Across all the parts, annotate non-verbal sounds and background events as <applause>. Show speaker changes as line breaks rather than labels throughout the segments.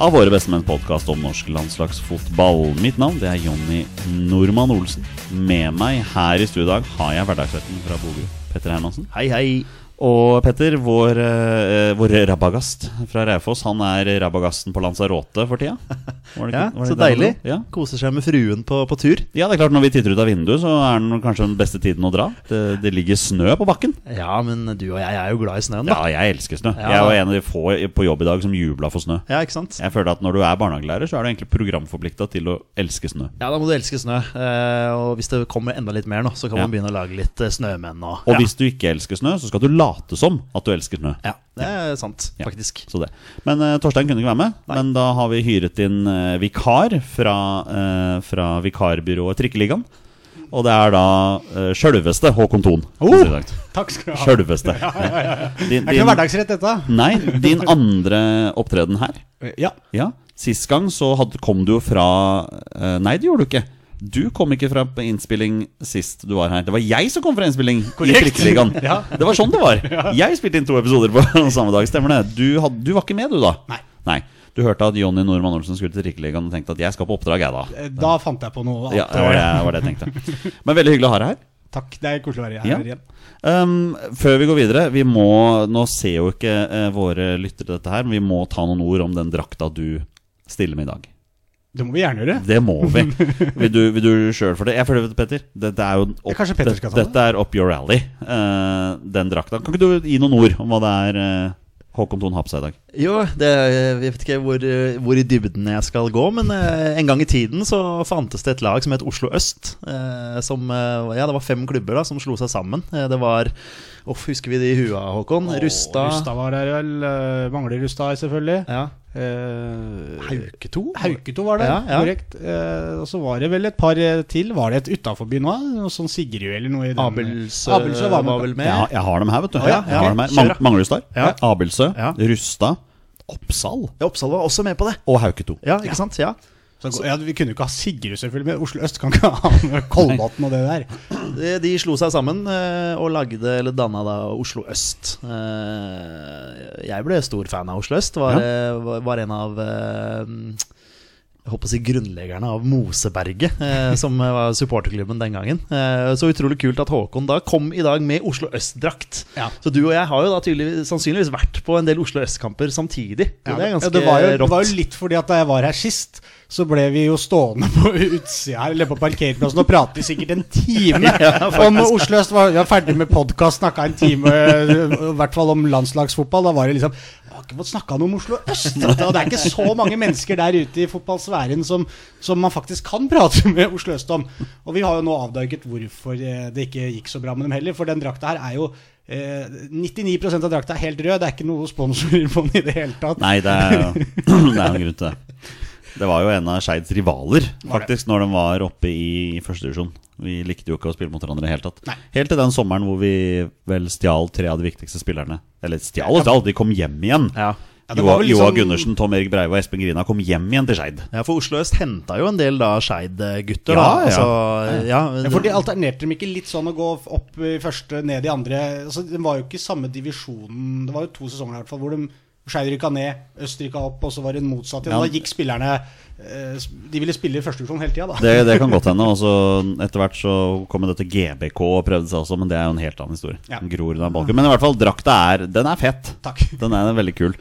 av Våre bestemenn podkast om norsk landslagsfotball. Mitt navn det er Jonny Normann Olsen. Med meg her i studio i dag har jeg hverdagsretten fra Bogerud, Petter Hermansen.
Hei, hei.
Og Petter, vår, eh, vår rabagast fra Raufoss, han er rabagasten på Lanzarote for tida. Var det ikke- <laughs>
Ja, så deilig.
Ja.
Koser seg med fruen på, på tur.
ja, det er klart når vi titter ut av vinduet, så er den kanskje den beste tiden å dra. Det, det ligger snø på bakken.
Ja, men du og jeg er jo glad i snøen, da.
Ja, jeg elsker snø.
Ja.
Jeg var en av de få på jobb i dag som jubla for snø.
Ja, ikke sant?
Jeg føler at når du er barnehagelærer, så er du egentlig programforplikta til å elske snø.
Ja, da må du elske snø. Eh, og hvis det kommer enda litt mer nå, så kan man begynne å lage litt eh, snømenn og
Og hvis du ikke elsker snø, så skal du late som at du elsker snø.
Ja, det er sant,
Ja.
faktisk.
Så det. Men uh, Torstein kunne ikke være med. Men da har vi hyret inn uh, vikar fra, uh, fra vikarbyrået Trikkeligaen. Og det er da uh, sjølveste Håkon Thon.
Oh! Takk skal du ha.
Sjølveste. <laughs> Din,
Er ikke hverdagsrett, dette? <laughs>
nei, din andre opptreden her.
Ja.
Ja, Sist gang så hadde, kom du jo fra Nei, det gjorde du ikke. Du kom ikke fra innspilling sist du var her. Det var jeg som kom fra innspilling i
Korrekt.
Trikkeligaen. <laughs>
Ja.
Det var sånn det var. Jeg spilte inn to episoder på <laughs> samme dag. Stemmer det? Du, had, du var ikke med, du, da?
Nei. Nei.
Du hørte at Jonny Normann Olsen skulle til Trikkeligaen og tenkte at jeg skal på oppdrag, jeg, da.
Eh, Da fant jeg på noe annet.
Ja, det var det, var det jeg tenkte. Men veldig hyggelig å ha deg her. <laughs>
Takk. Det er koselig å være her
Ja.
igjen.
Um, før vi går videre, vi må Nå ser jo ikke uh, våre lyttere dette her, men vi må ta noen ord om den drakta du stiller med i dag.
Det må vi gjerne gjøre.
Det må vi. <laughs> Vil du, vil du sjøl for det? Jeg føler, Petter, dette er jo opp,
Ja, kanskje Petter skal ta det?
Dette er up your alley, uh, den drakta. Kan ikke du gi noen ord om hva det er uh, Håkon Thon har på seg i dag?
Jo, det, jeg vet ikke hvor, hvor i dybden jeg skal gå, men uh, en gang i tiden så fantes det et lag som het Oslo Øst. Eh, som, ja, det var fem klubber da som slo seg sammen. Det var Uff, husker vi de i huet, Håkon? Rusta
Rusta var der vel. eh, Mangler Rusta, selvfølgelig.
Ja.
Eh,
Hauketo?
Hauketo var det,
Ja, ja.
korrekt. Eh, og så var det vel et par eh, til. Var det et utaforby nå? Noe sånn Sigrid eller noe? i den-
Abelsø
Abelsø var, var,
vel med?
Ja, jeg har dem her, vet du.
Ah, ja,
Jeg har her.
Man, mangler
Mang
Ja.
Abelsø,
Ja.
Rustad, Oppsal
Ja, Oppsal var også med på det.
og Hauketo.
Ja, ikke sant? Ja.
Så, ja, vi kunne jo ikke ha Sigrud, selvfølgelig, men Oslo Øst kan ikke ha med <laughs> Kolbotn og det der.
De, de slo seg sammen eh, og lagde, eller danna da Oslo Øst. Eh, jeg ble stor fan av Oslo Øst. Var, ja. var- var en av eh, jeg håper å si grunnleggerne av Moseberget, eh, som var supporterklubben den gangen. Eh, så utrolig kult at Håkon da kom i dag med Oslo Øst-drakt.
Ja.
Så du og jeg har jo da tydelig, sannsynligvis vært på en del Oslo Øst-kamper samtidig.
Ja,
det er ganske
det, var jo, det var jo litt fordi at da jeg var her sist, så ble vi jo stående på utsida her, eller på parkeringsplassen og prate i sikkert en time <laughs> om Oslo øst. Var, var ferdig med podkast, snakka en time, i hvert fall om landslagsfotball. Da var det liksom Jeg har ikke fått snakka noe om Oslo øst. Det er ikke så mange mennesker der ute i fotballsfæren som, som man faktisk kan prate <laughs> med Oslo øst om. Og vi har jo nå avdaget hvorfor eh, det ikke gikk så bra med dem heller, for den drakta her er jo eh, 99% av drakta er helt rød. Det er ikke noe sponsorer på den i det hele tatt.
Nei, det er jo <clears throat> det er en grunn til det. Det var jo en av Skeids rivaler, faktisk, når de var oppe i førstedivisjon. Vi likte jo ikke å spille mot hverandre i det hele tatt.
Nei.
Helt til den sommeren hvor vi vel stjal tre av de viktigste spillerne. Eller stjal og stjal, de kom hjem igjen.
Ja.
Ja,
Joa
liksom...
Joa
liksom-
Gundersen, Tom Erik Breive og Espen Grina kom hjem igjen til Skeid.
Ja, for Oslo Øst henta jo en del da Skeid-gutter.
Ja,
da.
ja.
Altså, ja.
Ja, for de alternerte dem ikke litt sånn å gå opp i første, ned i andre altså, Det var jo ikke samme divisjonen Det var jo to sesonger i hvert fall hvor de Skeid rykka ned, Øst rykka opp, og så var det motsatt. igjen.
Ja.
Da gikk spillerne eh, De ville spille i første divisjon hele tida, da.
Det, det kan godt hende. Og så etter hvert så kom dette GBK og prøvde seg også, men det er jo en helt annen historie.
Ja.
Gror den Balken. Men i hvert fall, drakta er Den er fett.
Takk.
Den er veldig kul.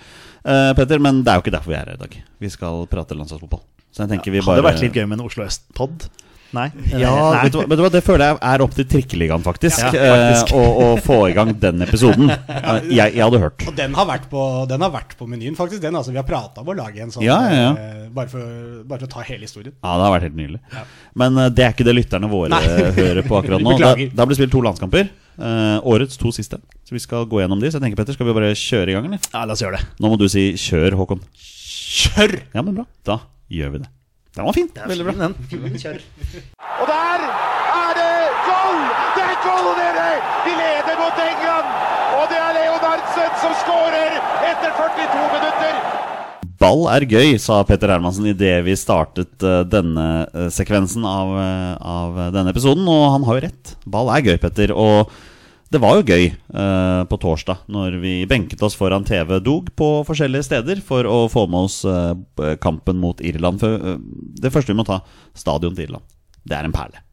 Eh, Petter, men det er jo ikke derfor vi er her i dag. Vi skal prate landslagsfotball. Så jeg tenker vi
Hadde
bare
Hadde vært litt gøy med en Oslo Øst-pod? Nei?
Ja,
Nei.
vet du, vet du hva, det føler jeg er opp til trikkeligaen, faktisk.
Ja,
eh, å, å få i gang den episoden. Eh, jeg, jeg hadde hørt.
Og den har vært på, den har vært på menyen, faktisk. Den, altså, vi har prata om å lage en sånn
Ja, ja, ja.
eh, bare, for, bare for å ta hele historien.
Ja, det har vært helt nydelig. Men eh, det er ikke det lytterne våre
Nei.
eh, <laughs> hører på akkurat nå. Det
blir
det har blitt spilt to landskamper. Eh, årets to siste. Så vi skal gå gjennom de. Så jeg tenker, Petter, skal vi bare kjøre i gang, eller?
Ja, la oss gjøre det.
Nå må du si 'kjør', Håkon.
Kjør!
Ja, men bra. Da gjør vi det. Den var fin. Veldig bra.
Den.
Og der er det goal! Det er goal dere! De leder mot England! Og det er Leonardsen som skårer etter 42 minutter!
Ball er gøy, sa Petter Hermansen idet vi startet eh, denne eh, sekvensen av, eh, av denne episoden. Og han har jo rett. Ball er gøy, Petter. Og det var jo gøy eh, på torsdag når vi benket oss foran TV-dog på forskjellige steder for å få med oss eh, kampen mot Irland. For, eh, det første vi må ta stadion til Irland. Det er en perle.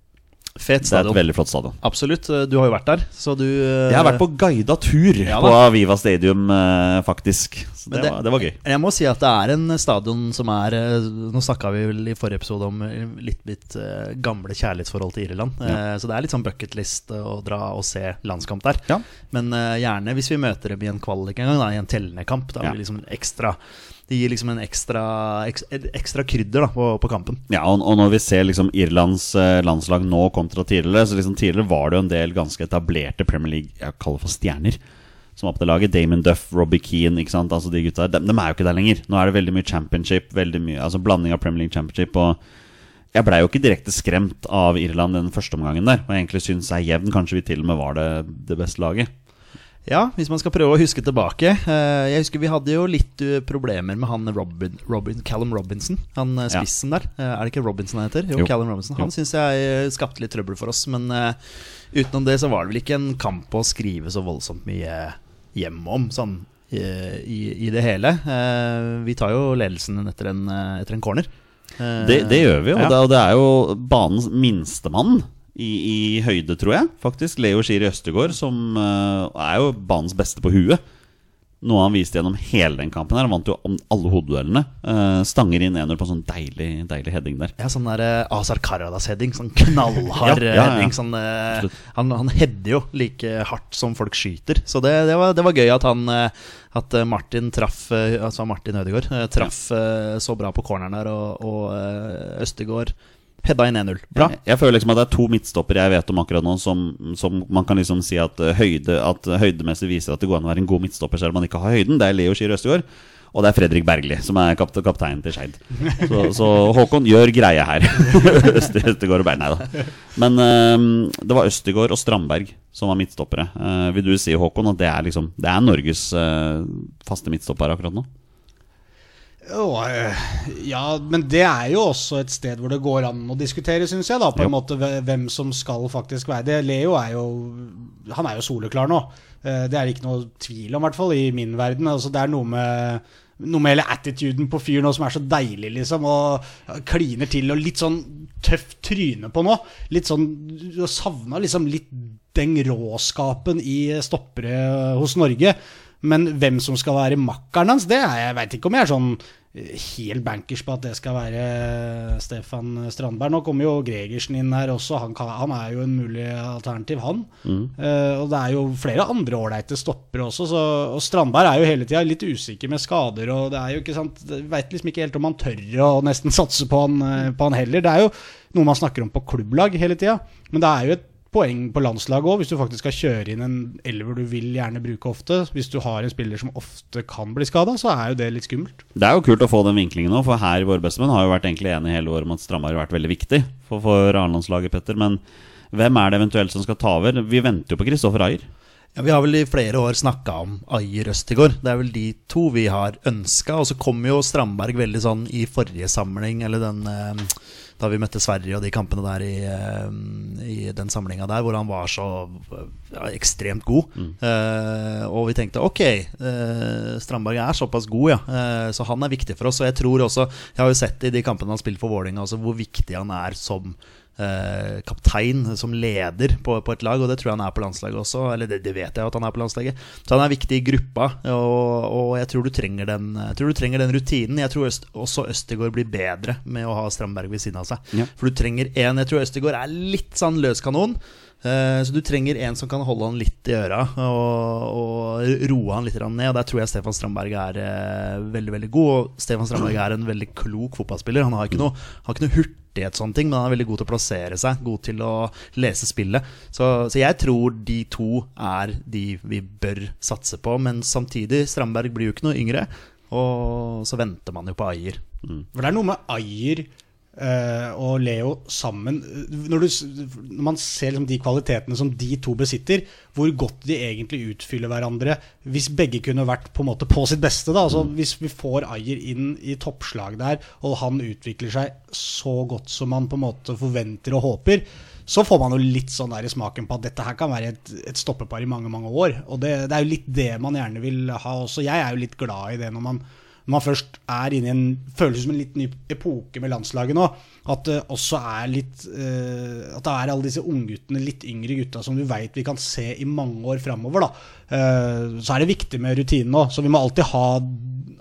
Fet
Det er et veldig flott stadion.
Absolutt. Du har jo vært der, så du eh,
Jeg har vært på guida tur
Ja
på. Viva Stadium, eh, faktisk. Så det,
det-
var, det var gøy.
Jeg må si at det er en stadion som er eh, Nå snakka vi vel i forrige episode om eh, litt mitt eh, gamle kjærlighetsforhold til Irland. Ja. Så det er litt sånn bucketlist å dra og se landskamp der.
Ja.
Men eh, gjerne hvis vi møter dem i en kvalik en gang, da, i en tellende kamp. Da blir det liksom ekstra Det gir liksom en ekstra, ekstra krydder da, på, på kampen.
Ja, og, og når vi ser liksom Irlands eh, landslag nå kontra tidligere Så liksom tidligere var det jo en del ganske etablerte Premier League Jeg kaller det for stjerner Som var på det laget. Damon Duff, Robbie Keane ikke sant? Altså de gutta der, de, de er jo ikke der lenger. Nå er det veldig mye championship Veldig mye, altså blanding av Premier League championship Og jeg ble jo ikke direkte skremt av Irland den første omgangen der Og egentlig syns jeg jevn. Kanskje vi til og med var det, det beste laget
Ja, hvis man skal prøve å huske tilbake. eh, Jeg husker vi hadde jo litt eh, problemer med han Robin, Robin, Callum Robinson. Han spissen
Ja.
der. Eh, Er det ikke Robinson han heter? Jo,
Jo.
Callum Robinson. Han syns jeg eh, skapte litt trøbbel for oss. Men eh, utenom det så var det vel ikke en kamp å skrive så voldsomt mye hjem om, sånn eh, i, i det hele. Eh, Vi tar jo ledelsen etter en, eh, etter en corner. Eh,
Det, det gjør vi, og,
ja.
det, og det er jo banens minstemann i, i høyde, tror jeg. Faktisk Leo Skiri Østegård, som uh, er jo banens beste på huet. Noe han viste gjennom hele den kampen. her Han vant jo om alle hodeduellene. Uh, stanger inn 1-0 på en sånn deilig, deilig heading der.
Ja, sånn der uh, Azar Karadas-heading. Sånn knallhard <laughs>
Ja,
eh,
ja,
heading. Sånn, eh, han, han header jo like hardt som folk skyter. Så det, det, var, det var gøy at han eh, At eh, Martin traff eh, Altså Martin Ødegaard eh, traff eh, så bra på corneren der, og, og eh, Østegård heada inn 1-0. Bra.
Jeg, jeg føler liksom at det er to midtstoppere jeg vet om akkurat nå som, som man kan liksom si at eh, høyde At høydemessig viser at det går an å være en god midtstopper selv om man ikke har høyden. Det er Leo Schiri Østegård. Og det er Fredrik Bergli, som er kap kapteinen til Skeid. Så, <laughs> så Håkon gjør greie her. <laughs> Østegård og Berg, da. Men eh, det var Østegård og Strandberg som var midtstoppere. Uh, vil du si, Håkon, at det er liksom Det er Norges uh, faste midtstopper akkurat nå?
Eh, ja, men det er jo også et sted hvor det går an å diskutere, syns jeg. da På en måte Hvem som skal faktisk være det. Leo er jo Han er jo soleklar nå. Eh, Det er det ikke noe tvil om, i hvert fall i min verden. Altså, det er noe med noe med hele attituden på fyren som er så deilig, liksom. Og kliner til og litt sånn tøft tryne på nå. Litt sånn Du savna liksom litt den råskapen i stoppere hos Norge. Men hvem som skal være makkeren hans, det er jeg veit ikke om jeg er sånn eh, helt bankers på at det skal være Stefan Strandberg. Nå kommer jo Gregersen inn her også, han, kan, han er jo en mulig alternativ, han. Eh, og det er jo flere andre ålreite stoppere også, så, og Strandberg er jo hele tida litt usikker med skader, og det er jo ikke sant Veit liksom ikke helt om han tør å nesten satse på han, eh, på han heller. Det er jo noe man snakker om på klubblag hele tida, men det er jo et poeng på landslaget òg, hvis du faktisk skal kjøre inn en elver du vil gjerne bruke ofte. Hvis du har en spiller som ofte kan bli skada, så er jo det litt skummelt.
Det er jo kult å få den vinklingen nå, for her i Våre bestemenn har jo vært egentlig enige hele året om at Strandberg har vært veldig viktig for, for A-landslaget, Petter. Men hvem er det eventuelt som skal ta over? Vi venter jo på Kristoffer Ayer.
Ja, Vi har vel i flere år snakka om Ayer Østegård. Det er vel de to vi har ønska. Og så kom jo Strandberg veldig sånn i forrige samling, eller den, eh, da vi møtte Sverige og de kampene der i, eh, i den samlinga der, hvor han var så ja, ekstremt god. Eh, og vi tenkte ok, eh, Strandberg er såpass god, ja. Eh, så han er viktig for oss. Og jeg tror også, jeg har jo sett i de kampene han har spilt for Vålerenga, altså hvor viktig han er som eh, kaptein, som leder på, på et lag, og det tror jeg han er på landslaget også. Eller det, det vet jeg at han er på landslaget. Så han er viktig i gruppa, og, og jeg tror den, jeg tror du trenger den rutinen. Jeg tror øst, også Østegård blir bedre med å ha Strandberg ved siden av seg.
Ja.
For du trenger en Jeg tror Østegård er litt sånn løskanon. Eh, Så du trenger en som kan holde han litt i øra og, og roe han litt ned. Og Der tror jeg Stefan Strandberg er eh, veldig veldig god. Og Stefan Strandberg er en veldig klok fotballspiller. Han har ikke noe, har ikke noe hurtighet, sånne ting men han er veldig god til å plassere seg. God til å lese spillet. Så, så jeg tror de to er de vi bør satse på. Men samtidig, Strandberg blir jo ikke noe yngre. Og så venter man jo på Ajer.
For det er noe med Ayer eh, og Leo sammen Når, du, når man ser liksom de kvalitetene som de to besitter, hvor godt de egentlig utfyller hverandre hvis begge kunne vært på en måte på sitt beste. Da. Altså, Hvis vi får Ayer inn i toppslag der, og han utvikler seg så godt som man på en måte forventer og håper, så får man jo litt sånn der i smaken på at dette her kan være et, et stoppepar i mange mange år. Og det, det er jo litt det man gjerne vil ha også. Jeg er jo litt glad i det når man, når man først er inne i en føles som en litt ny epoke med landslaget nå. At det også er litt eh, At det er alle disse ungguttene, litt yngre gutta, som du veit vi kan se i mange år framover. Uh, så er det viktig med rutinen nå. Så vi må alltid ha,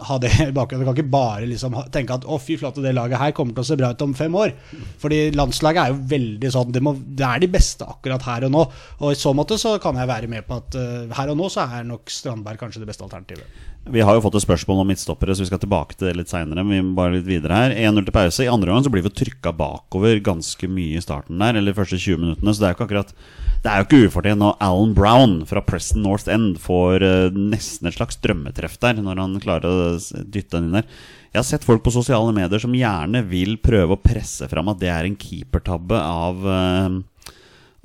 ha det <laughs> i bakgrunnen. Vi kan ikke bare liksom tenke at å fy flate, det laget her kommer til å se bra ut om fem år. Fordi landslaget er jo veldig sånn Det, må, det er de beste akkurat her og nå. Og i så måte så kan jeg være med på at eh, her og nå så er nok Strandberg kanskje det beste alternativet.
Vi har jo fått et spørsmål om midtstoppere, så vi skal tilbake til det litt seinere. Vi må bare litt videre her 1-0 til pause. I andre omgang så blir vi trykka bakover ganske mye i starten der, eller de første 20 minuttene. Så det er jo ikke akkurat Det er jo ikke ufortjent når Alan Brown fra Preston North End får eh, nesten et slags drømmetreff der, når han klarer å dytte den inn der. Jeg har sett folk på sosiale medier som gjerne vil prøve å presse fram at det er en keepertabbe av eh,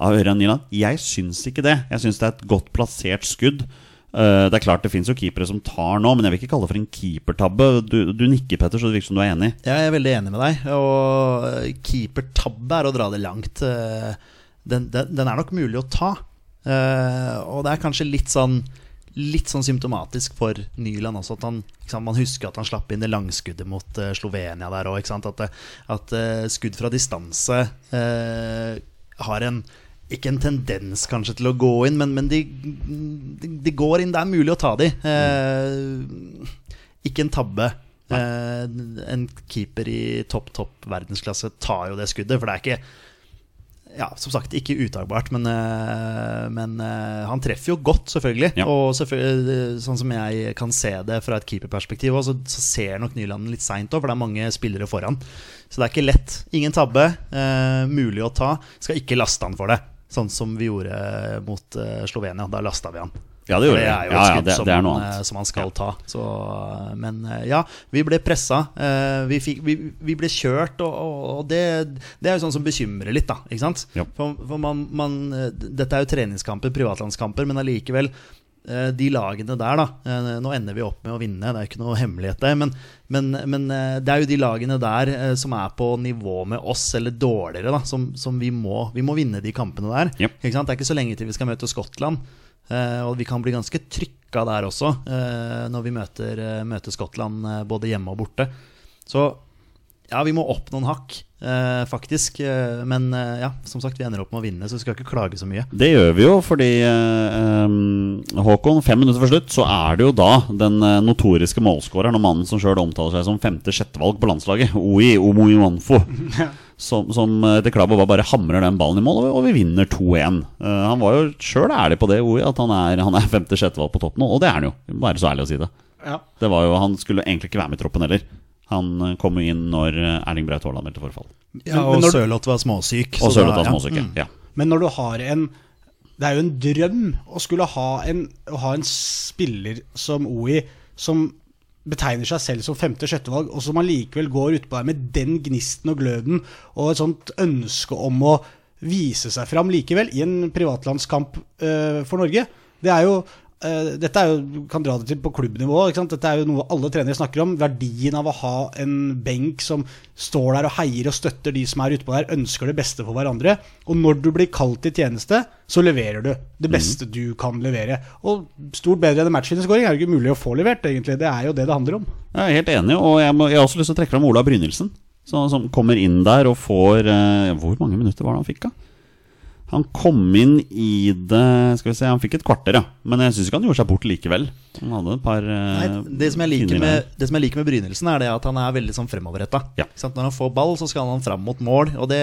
av Ørjan Nyland. Jeg syns ikke det. Jeg syns det er et godt plassert skudd. Eh, det er klart det fins jo keepere som tar nå, men jeg vil ikke kalle det for en keepertabbe. Du, du nikker, Petter, så det virker som du er enig.
Jeg er veldig enig med deg. Og keepertabbe er å dra det langt. Eh, Den, den, den er nok mulig å ta. Eh, og det er kanskje litt sånn Litt sånn symptomatisk for Nyland også. At han, sant, man husker at han slapp inn det langskuddet mot Slovenia der òg. At, at skudd fra distanse har en ikke en tendens kanskje til å gå inn, men, men de, de, de går inn. Det er mulig å ta de. Eh, ikke en tabbe. Eh, en keeper i topp, topp verdensklasse tar jo det skuddet, for det er ikke ja, som sagt, ikke utagbart, men, eh, men eh, han treffer jo godt, selvfølgelig.
Ja.
Og selvfølgelig, eh, sånn som jeg kan se det fra et keeperperspektiv, så, så ser nok Nyland litt seint òg, for det er mange spillere foran. Så det er ikke lett. Ingen tabbe. Eh, mulig å ta. Skal ikke laste han for det, sånn som vi gjorde mot eh, Slovenia. Da lasta vi han.
Ja, det
det er jo
et
et
ja,
ja,
det-
som,
det
eh, som han skal ta. Så, men eh, ja, vi ble pressa. Vi, fikk, vi, vi ble kjørt, og, og, det, det er jo sånn som bekymrer litt, da. For, for man, man, dette er jo treningskamper, privatlandskamper, men allikevel de lagene der, da. eh, Nå ender vi opp med å vinne, det er ikke noe hemmelighet, der. Men, men, men eh, det er jo de lagene der eh, som er på nivå med oss, eller dårligere, da. Som, som vi må Vi må vinne de kampene der.
Yep.
Ikke sant? Det er ikke så lenge til vi skal møte Skottland. Eh, og vi kan bli ganske trykka der også, eh, når vi møter, eh, møter Skottland eh, både hjemme og borte. Så ja, vi må opp noen hakk, eh, faktisk. Eh, men eh, ja, som sagt, vi ender opp med å vinne, så vi skal ikke klage så mye.
Det gjør vi jo, fordi eh, um, Håkon, fem minutter før slutt, så er det jo da den eh, notoriske målskåreren og mannen som sjøl omtaler seg som femte-sjettevalg på landslaget, Oi Omoiwanfo, <laughs> som, som eh, etter klabb og bare hamrer den ballen i mål, og vi, vinner 2-1. Eh, han var jo sjøl ærlig på det, Oi, at han er, han er femte-sjettevalg på topp nå, og det er han jo. Bare så ærlig å si det.
Ja.
Det var jo, Han skulle egentlig ikke være med i troppen heller. Han eh, kom jo inn når eh, Erling Braut Haaland meldte forfall.
Ja, og
når-
Sørloth var småsyk.
Og
så
Sørloth var
ja.
småsyk.
Mm.
Ja.
Men når du har en Det er jo en drøm å skulle ha en, å ha en spiller som OI som betegner seg selv som femte-sjettevalg, og som allikevel går utpå der med den gnisten og gløden og et sånt ønske om å vise seg fram likevel i en privatlandskamp uh, for Norge. Det er jo dette er jo, kan dra det til på klubbnivå. Dette er jo noe alle trenere snakker om. Verdien av å ha en benk som står der og heier og støtter de som er utpå der, ønsker det beste for hverandre. Og når du blir kalt til tjeneste, så leverer du det beste du kan levere. Og stort bedre enn matchvinnerskåring er det ikke mulig å få levert, egentlig. Det er jo det det handler om.
Jeg er helt enig, og jeg, må, jeg har også lyst til å trekke fram Ola Brynildsen. Som, som kommer inn der og får eh, Hvor mange minutter var det han fikk, da? Han kom inn i det Skal vi se, han fikk et kvarter, ja. Men jeg syns ikke han gjorde seg bort likevel. Han hadde et par eh,
Nei, det, som jeg liker med, det som jeg liker med Brynildsen, er det at han er veldig sånn fremoverretta.
Ja.
Når han får ball, så skal han fram mot mål. Og det,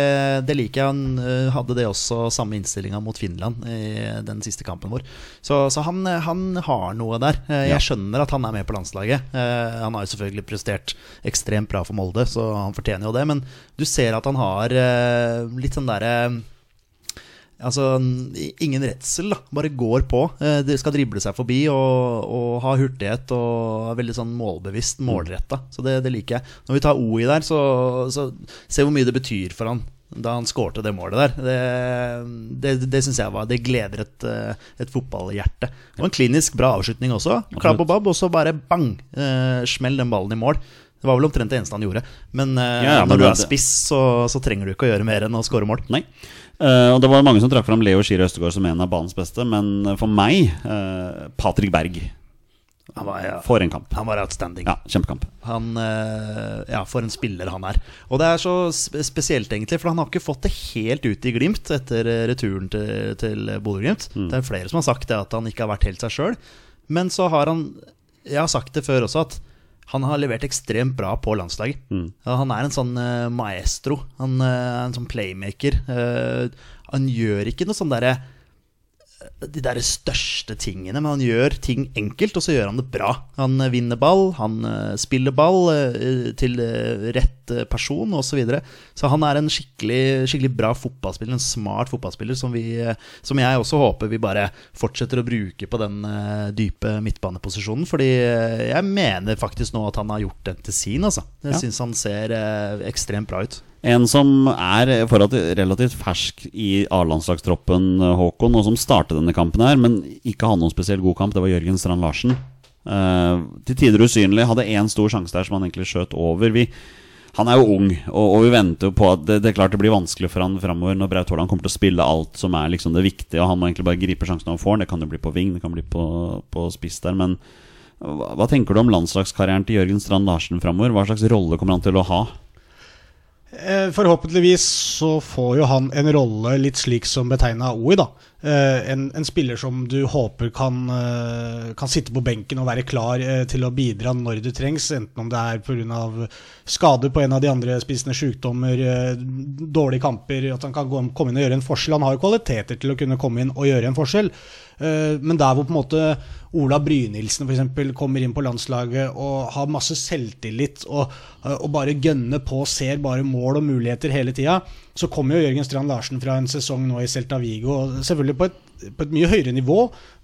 det liker jeg. Han øh, hadde det også samme innstillinga mot Finland i den siste kampen vår. Så, så han, han har noe der. Eh, Jeg
Ja.
skjønner at han er med på landslaget. Eh, Han har jo selvfølgelig prestert ekstremt bra for Molde, så han fortjener jo det. Men du ser at han har eh, litt sånn derre Altså, ingen redsel, da. Bare går på. De skal drible seg forbi og, og ha hurtighet og er veldig sånn målbevisst, målretta. Så det, det liker jeg. Når vi tar OI der, så, så se hvor mye det betyr for han da han skårte det målet der. Det, det, det syns jeg var Det gleder et, eh, et fotballhjerte. Og en klinisk bra avslutning også. Klabb og babb, og så bare bang! Eh, smell den ballen i mål. Det var vel omtrent det eneste han gjorde. Men, eh,
Ja, ja, men
når du er spiss, så, så trenger du ikke å gjøre mer enn å skåre mål.
Nei. Eh, og det var mange som trakk fram Leo Skier Østegård som en av banens beste, men for meg uh, Patrick Berg.
Han var, ja,
For en kamp.
han var outstanding.
Ja, kjempekamp.
Han, uh, ja, For en spiller han er. Og det er så spesielt, egentlig, for han har ikke fått det helt ut i Glimt etter eh, returen til, til Bodø-Glimt.
Mm.
Det er flere som har sagt det, at han ikke har vært helt seg sjøl. Men så har han Jeg har sagt det før også, at han har levert ekstremt bra på landslaget.
Mm.
Han er en sånn eh, maestro. Han eh, er en sånn playmaker. Eh, han gjør ikke noe sånn derre de der største tingene, men han gjør ting enkelt, og så gjør han det bra. Han eh, vinner ball, han eh, spiller ball eh, til rett person osv. Så, videre. så han er en skikkelig, skikkelig bra fotballspiller, en smart fotballspiller, som, vi, som jeg også håper vi bare fortsetter å bruke på den dype midtbaneposisjonen. Fordi jeg mener faktisk nå at han har gjort den til sin, altså. Jeg
Ja.
syns han ser ekstremt bra ut.
En som er forholdt relativt fersk i A-landslagstroppen, Håkon, og som startet denne kampen her, men ikke hadde noen spesielt god kamp, det var Jørgen Strand Larsen. Eh, til tider usynlig, hadde én stor sjanse der som han egentlig skjøt over. Vi, han er jo ung, og, og vi venter jo på at det, det er klart det blir vanskelig for han framover når Braut Haaland kommer til å spille alt som er liksom det viktige, og han må egentlig bare gripe sjansen han får. Det kan jo bli på ving, det kan bli på, på spiss der, men hva, hva tenker du om landslagskarrieren til Jørgen Strand Larsen framover? Hva slags rolle kommer han til å ha?
Eh, Forhåpentligvis så får jo han en rolle litt slik som betegna OI, da. Eh, En, en spiller som du håper kan, eh, kan sitte på benken og være klar eh, til å bidra når det trengs, enten om det er pga. skader på en av de andre spissene, sykdommer, dårlige kamper, at han kan komme inn og gjøre en forskjell. Han har jo kvaliteter til å kunne komme inn og gjøre en forskjell. Men der hvor på en måte Ola Brynildsen eksempel kommer inn på landslaget og har masse selvtillit og, og bare gønner på, ser bare mål og muligheter hele tida, så kommer jo Jørgen Strand Larsen fra en sesong nå i Celta Vigo, selvfølgelig på et, på et mye høyere nivå,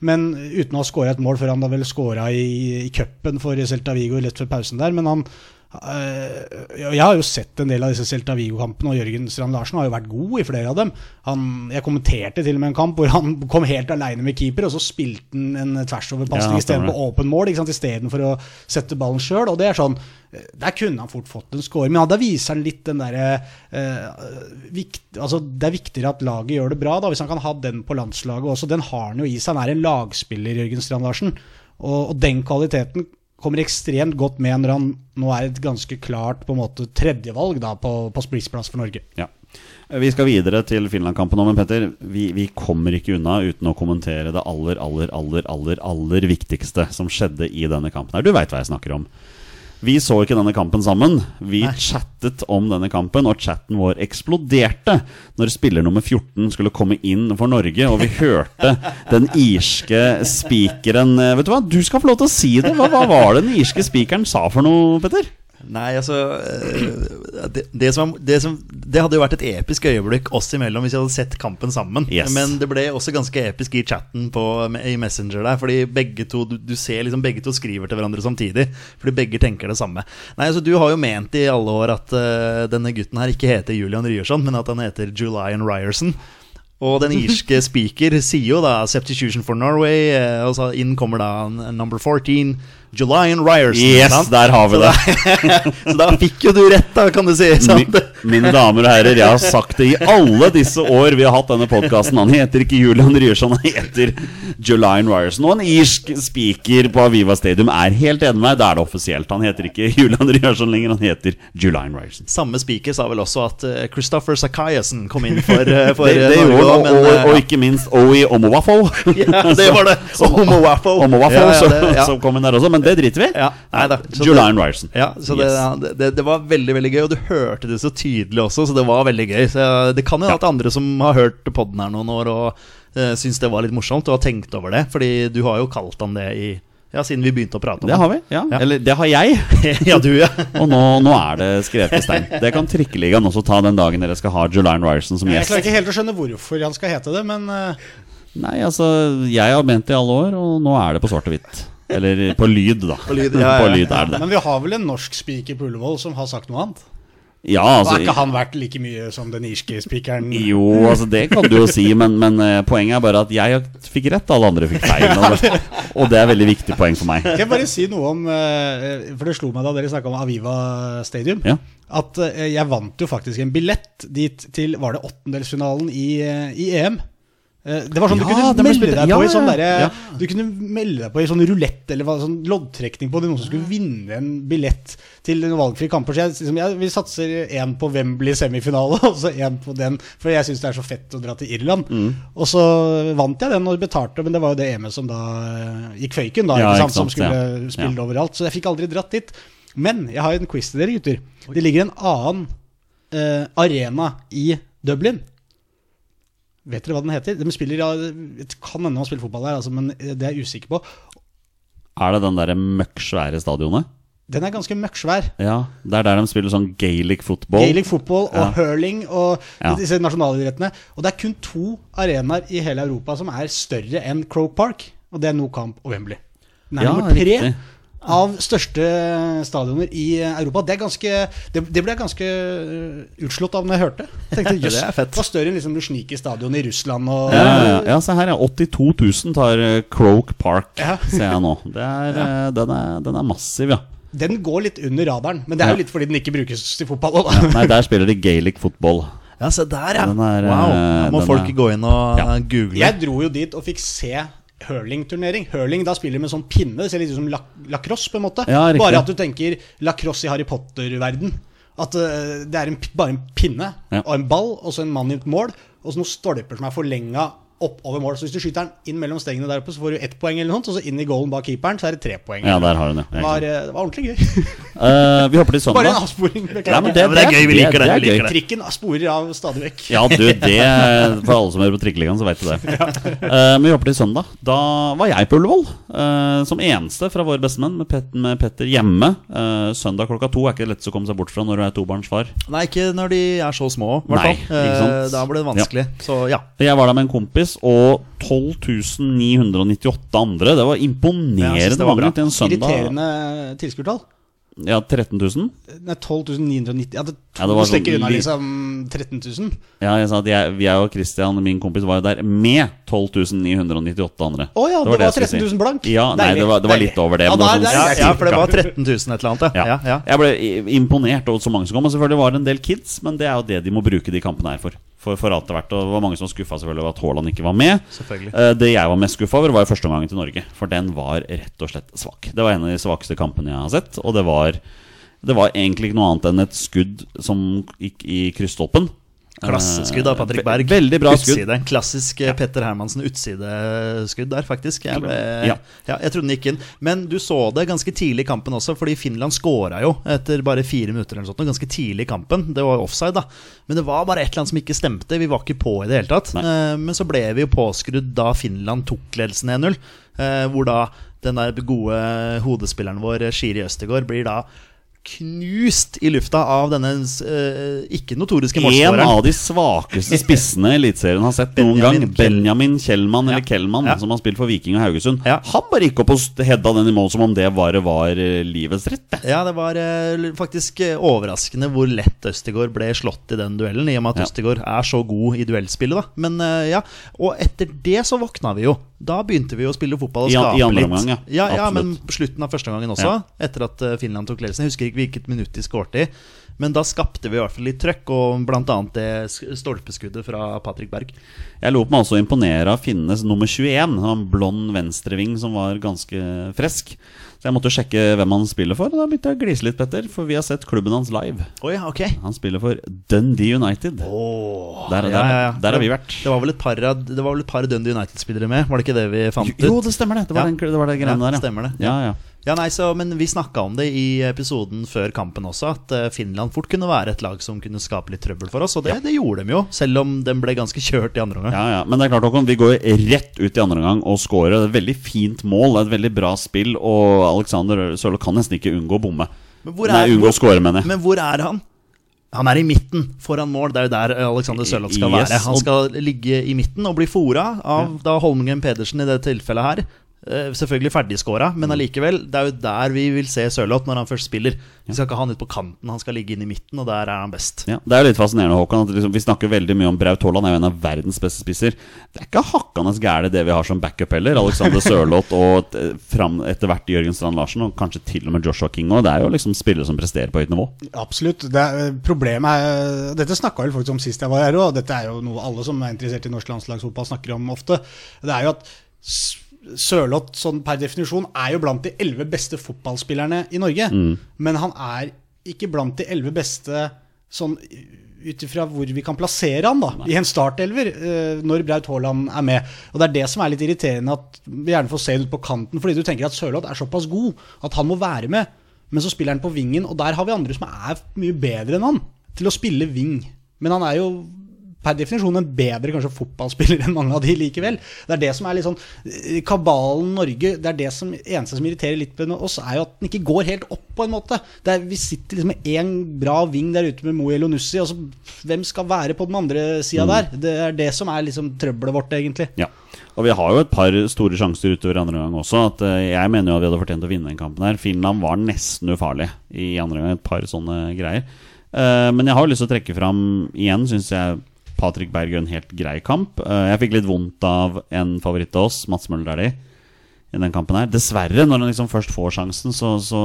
men uten å ha skåra et mål før han da vel skåra i, i cupen for Celta Vigo rett før pausen der. Men han Jeg har jo sett en del av disse Celta Vigo-kampene, og Jørgen Strand Larsen har jo vært god i flere av dem. Han, jeg kommenterte til og med en kamp hvor han kom helt aleine med keeper, og så spilte han en tversoverpasning
Ja,
istedenfor åpen mål, istedenfor å sette ballen sjøl. Og det er sånn eh, Der kunne han fort fått en score, men ja, da viser han litt den derre eh, altså, Det er viktigere at laget gjør det bra, da, hvis han kan ha den på landslaget også. Den har han jo i seg. Han er en lagspiller, Jørgen Strand Larsen. Og, og den kvaliteten kommer ekstremt godt med når han nå er et ganske klart på en måte tredjevalg da, på, på spissplass for Norge.
Ja. Vi skal videre til Finland-kampen nå, men Petter, vi, vi kommer ikke unna uten å kommentere det aller, aller, aller, aller, aller viktigste som skjedde i denne kampen. her Du veit hva jeg snakker om. Vi så ikke denne kampen sammen. Vi chattet om denne kampen, og chatten vår eksploderte når spiller nummer 14 skulle komme inn for Norge, og vi hørte den irske spikeren Vet du hva, du skal få lov til å si det! Hva, hva var det den irske spikeren sa for noe, Petter?
Nei, altså eh, det, det, som, det, som, det hadde jo vært et episk øyeblikk oss imellom hvis vi hadde sett kampen sammen.
Yes.
Men det ble også ganske episk i chatten på, i Messenger der. Fordi begge to du, du ser liksom begge to skriver til hverandre samtidig. Fordi begge tenker det samme. Nei, altså Du har jo ment i alle år at uh, denne gutten her ikke heter Julian Ryerson, men at han heter Julian Ryerson. Og den irske <laughs> speaker sier jo da 'Substitution for Norway', eh, og så inn kommer da number 14, Julian Ryerson.
Yes,
sant?
der har vi det. <laughs>
Så da fikk jo du rett, da, kan du si. Sant?
Mi- Mine damer og herrer, jeg har sagt det i alle disse år vi har hatt denne podkasten. Han heter ikke Julian Ryerson, han heter Julian Ryerson. Og en irsk speaker på Aviva Stadium er helt enig med meg. Da er det offisielt. Han heter ikke <laughs> Julian Ryerson lenger, han heter Julian Ryerson.
Samme speaker sa vel også at eh, Christopher Sakaiassen kom inn for, eh, for
Det,
eh,
det
Norge
gjorde han,
men,
og, og ikke minst Owi Omowafo.
Ja, det var det. <laughs> Omowafo.
Omowafo
Ja, ja,
som,
ja.
som kom inn der også, men det driter vi i.
Ja, nei da.
Julian Ryerson.
Ja, så det,
Yes.
det, det var veldig veldig gøy, og du hørte det så tydelig også, så det var veldig gøy. Så det kan jo at andre som har hørt podden her noen år og uh, syns det var litt morsomt, og har tenkt over det. Fordi du har jo kalt han det i Ja, siden vi begynte å prate om
Det Det har vi. ja.
Ja.
Eller det har jeg. <laughs>
ja, du, ja. <laughs>
Og nå, nå er det skrevet i stein. Det kan Trikkeligaen også ta den dagen dere skal ha Julian Ryerson som gjest.
Jeg klarer ikke helt å skjønne hvorfor han skal hete det, men eh,
Nei, altså, jeg har ment det i alle år, og nå er det på svart og hvitt. Eller på lyd, da. På
lyd, ja, ja, på
lyd er det det.
Men vi har vel en norsk speaker på Ullevål som har sagt noe annet?
Ja, altså
Har ikke han vært like mye som den irske speakeren?
Jo, altså det kan du jo si, men, men eh, poenget er bare at jeg fikk rett, alle andre fikk feil. Og det, og det er veldig viktig poeng for meg.
Skal jeg bare si noe om eh, For det slo meg da dere snakka om Aviva Stadium.
Ja.
At eh, jeg vant jo faktisk en billett dit til Var det åttendelsfinalen i, i EM? Eh, Det var sånn
Ja,
Du kunne melde deg
ja,
på i sånn der,
ja.
Du kunne melde deg på i sånn rulett eller sånn loddtrekning på det. Noen som skulle vinne en billett til noen valgfri kamper. Så jeg, liksom, jeg, vi satser én på Wembley semifinale, <laughs> og så én på den. For jeg syns det er så fett å dra til Irland.
Mm.
Og så vant jeg den og betalte, men det var jo det EM-et som da eh, gikk føyken, da. Ikke
sant,
sant, som skulle spille overalt. Så jeg fikk aldri dratt dit. Men jeg har en quiz til dere, gutter. Det ligger en annen uh, arena i Dublin. Vet dere hva den heter? De spiller, ja, det kan hende man spiller fotball der, altså, men det er jeg usikker på.
Er det den derre møkksvære stadionet?
Den er ganske møkksvær.
Ja, det er der de spiller sånn Gaelic football.
Gaelic football og
Ja.
hurling og
Ja.
disse nasjonalidrettene. Og det er kun to arenaer i hele Europa som er større enn Croke Park, og det er No Camp og Wembley. Den er
Ja,
nummer tre
riktig.
Av største stadioner i Europa. Det, er ganske, det, det ble jeg ganske uh, utslått av når jeg hørte. Jeg tenkte, <laughs> jøss,
Det er fett.
var større enn liksom Luzhniki stadion i Russland. Og,
Ja, ja, ja. se her, ja. 82 000 tar eh, Croke Park,
Ja. <laughs>
ser jeg nå. Det er, ja. den, er, den er massiv, ja.
Den går litt under radaren, men det er
Ja.
jo litt fordi den ikke brukes til fotball. også, Da.
Nei, der spiller de Gaelic football.
Ja, se der, ja.
Er,
wow.
eh,
Da må folk
er-
gå inn og
Ja.
google.
Jeg dro jo dit og fikk se hurlingturnering. Hurling, da spiller de med sånn pinne. Det ser litt ut som lac lacrosse, på en måte.
Ja,
bare at du tenker lacrosse i Harry Potter-verden. At uh, det er en, bare en pinne
Ja.
og en ball, og så en mann i et mål, og så noen stolper som er forlenga opp over mål. Så hvis du skyter den inn mellom stengene der oppe, så får du ett poeng, eller noe og så inn i goalen bak keeperen, så er det tre poeng.
Ja, der har hun det.
det, var, eh, det var ordentlig gøy.
uh, vi hopper til søndag.
Bare en avsporing.
Ja, men det,
Ja, men det er gøy, vi liker det, det,
det,
det.
Trikken sporer av stadig vekk.
Ja, du, det For alle som hører på Trikkeligaen, så vet du det. <laughs> uh, men vi hopper til søndag. Da var jeg på Ullevål. uh, som eneste fra våre bestemenn, med, Pet med Petter hjemme. Eh, søndag klokka to er ikke det letteste å komme seg bort fra når du er tobarnsfar.
Nei, ikke når de er så små, i hvert fall. Da blir det vanskelig. Så ja.
Jeg var der med en kompis, og 12.998 andre. Det var imponerende
det var bra.
mange til en søndag.
Irriterende tilskuertall.
Ja, 13 000.
Nei, 12 990 Ja, det,
Ja, det var sånn
unna liksom 13 000.
Ja, jeg sa at jeg, jeg og Christian, min kompis, var jo der med 12 998 andre.
Å ja, det var
det var
13 000 blank.
Ja, nei, det var, det var litt over det.
Ja,
men det var
er
sånn
Ja, ja, for det var 13 000 et eller annet, ja. ja, ja.
Jeg ble imponert over så mange som kom. Og selvfølgelig var det en del kids, men det er jo det de må bruke de kampene her for. For, for alt det verdt. Og det var mange som var skuffa over at Haaland ikke var med. Eh, Det jeg var mest skuffa over, var førsteomgangen til Norge. For den var rett og slett svak. Det var en av de svakeste kampene jeg har sett. Og det var, det var egentlig ikke noe annet enn et skudd som gikk i krysstolpen.
Klasseskudd av Patrick
Eh,
Berg.
Veldig bra skudd.
Klassisk ja. Petter Hermansen utsideskudd der, faktisk. Jeg, ble,
Ja.
ja. jeg trodde den gikk inn. Men du så det ganske tidlig i kampen også, fordi Finland skåra jo etter bare fire minutter. eller noe sånt, Ganske tidlig i kampen. Det var offside, da. Men det var bare et eller annet som ikke stemte. Vi var ikke på i det hele tatt.
Nei.
Eh, Men så ble vi jo påskrudd da Finland tok ledelsen 1-0. eh, Hvor da den der gode hodespilleren vår, Shiri Østegård, blir da knust i lufta av denne uh, ikke notoriske
En av de svakeste spissene Eliteserien har sett noen
Benjamin
gang. Benjamin Kjellmann, eller
Ja.
Kellmann,
Ja.
som har spilt for Viking og Haugesund.
Ja.
Han bare gikk opp og hedda den i mål som om det bare var eh, livets rett.
Ja, det var uh, faktisk eh, overraskende hvor lett Østegård ble slått i den duellen, i og med at
Ja.
Østegård er så god i duellspillet, da. Men uh, ja, og etter det så våkna vi jo. Da begynte vi å spille fotball og
I
litt.
i andre omgang, ja.
ja, men slutten av første gangen også, etter at eh, Finland tok ledelsen. Jeg husker ikke hvilket minutt de skårte i. Men da skapte vi i hvert fall litt trøkk, og bl.a. det stolpeskuddet fra Patrick Berg.
Jeg lot meg også imponere av Finnes nummer 21, en blond venstreving som var ganske frisk. Så jeg måtte sjekke hvem han spiller for, og da begynte jeg å glise litt, Petter. For vi har sett klubben hans live.
Oh, ja, ok.
Han spiller for Dundee United.
Oh,
Der- der-
ja, ja,
der har vi vært.
Det var vel et par, det var vel et par Dundee United-spillere med, var det ikke det vi fant ut?
Jo, det stemmer det. Det var, den, det, var det greiene der, ja.
stemmer det,
Ja,
ja.
Ja.
Ja, nei, så, men Vi snakka om det i episoden før kampen også, at eh, Finland fort kunne være et lag som kunne skape litt trøbbel for oss. Og det, det gjorde de jo, selv om den ble ganske kjørt i andre omgang.
Ja, ja, Men det er klart, Håkon, vi går rett ut i andre omgang og scorer. Et veldig fint mål, et veldig bra spill, og Alexander Sørloth kan nesten ikke unngå å bomme. Nei, unngå å score, mener jeg.
Men hvor er han? Han er i midten, foran mål. Det er jo der Alexander Sørloth skal
Yes,
være. Han skal ligge i midten og bli fora av da Holmgren Pedersen i det tilfellet her. Eh, Selvfølgelig ferdigskåra,
Mm.
men allikevel. Det er jo der vi vil se Sørloth når han først spiller. Vi skal ikke ha han ut på kanten, han skal ligge inn i midten, og der er han best.
Ja, Det er jo litt fascinerende, Håkan. At liksom, vi snakker veldig mye om Braut Haaland, er jo en av verdens beste spisser. Det er ikke hakkende gære det vi har som backup heller. Alexander <laughs> Sørloth og fram etter hvert Jørgen Strand Larsen, og kanskje til og med Joshua King òg. Det er jo liksom spillere som presterer på høyt nivå.
Absolutt. Det er, problemet er Dette snakka vel folk om sist jeg var her òg. Dette er jo noe alle som er interessert i norsk landslagsfotball, snakker om ofte. Det er jo at Sørloth sånn per definisjon er jo blant de elleve beste fotballspillerne i Norge. Men han er ikke blant de elleve beste sånn ut ifra hvor vi kan plassere han da i en startelver uh, når Braut Haaland er med. Og Det er det som er litt irriterende, at vi gjerne får se ut på kanten. Fordi du tenker at Sørloth er såpass god at han må være med. Men så spiller han på vingen, og der har vi andre som er mye bedre enn han til å spille ving. Men han er jo per definisjon en bedre kanskje fotballspiller enn mange av de likevel. Det er det som er litt sånn eh, Kabalen Norge Det er det som eneste som irriterer litt med oss, er jo at den ikke går helt opp, på en måte. Det er, vi sitter liksom med én bra ving der ute med Moel og Nussi og så hvem skal være på den andre sida der? Det er det som er liksom trøbbelet vårt, egentlig.
Ja, og vi har jo et par store sjanser utover andre gang også. At eh, Jeg mener jo at vi hadde fortjent å vinne den kampen her. Finland var nesten ufarlig i andre gang. Et par sånne greier. Eh, Men jeg har lyst til å trekke fram igjen, syns jeg Patrick Berg en helt grei kamp. Eh, Jeg fikk litt vondt av en favoritt av oss, Mats Møller Dæhlie, i den kampen her. Dessverre, når han liksom først får sjansen, så, så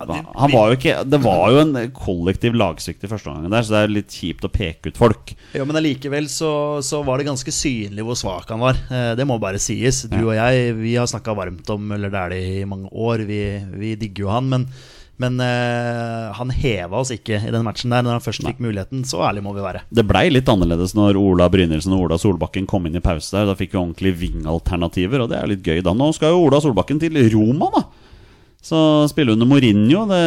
han var jo ikke Det var jo en kollektiv lagsvikt i første omgang der, så det er litt kjipt å peke ut folk.
Jo, men allikevel så, så var det ganske synlig hvor svak han var. Eh, det må bare sies. Du og jeg vi har snakka varmt om Møller Dæhlie i mange år. Vi, vi digger jo han. Men, men uh, han heva oss ikke i den matchen der når han først fikk muligheten. Så ærlig må vi være.
Det blei litt annerledes når Ola Brynildsen og Ola Solbakken kom inn i pause der. Da fikk vi ordentlig vingalternativer, og det er litt gøy da. Nå skal jo Ola Solbakken til Roma, da. Så spille under Mourinho, det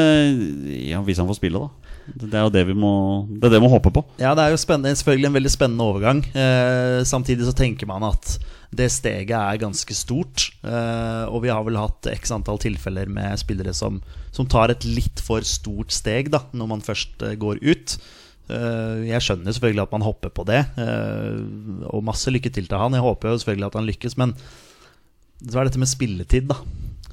Ja, hvis han får spille, da. Det er jo det vi må Det er det vi må håpe på.
Ja, det er jo selvfølgelig en veldig spennende overgang. Eh, samtidig så tenker man at det steget er ganske stort. Eh, og vi har vel hatt x antall tilfeller med spillere som, som tar et litt for stort steg da, når man først eh, går ut. Eh, jeg skjønner selvfølgelig at man hopper på det, eh, og masse lykke til til han. Jeg håper jo selvfølgelig at han lykkes, men så er dette med spilletid, da.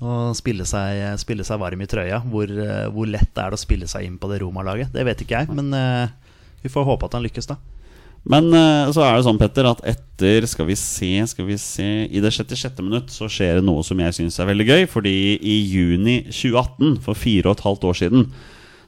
Å spille seg, spille seg varm i trøya. Hvor, eh, hvor lett det å spille seg inn på det Roma-laget? Det vet ikke jeg, men uh, vi får håpe at han lykkes, da.
Men uh, så er det sånn, Petter, at etter Skal vi se, skal vi se I det 66. minutt så skjer det noe som jeg syns er veldig gøy. Fordi i juni 2018, for fire og et halvt år siden,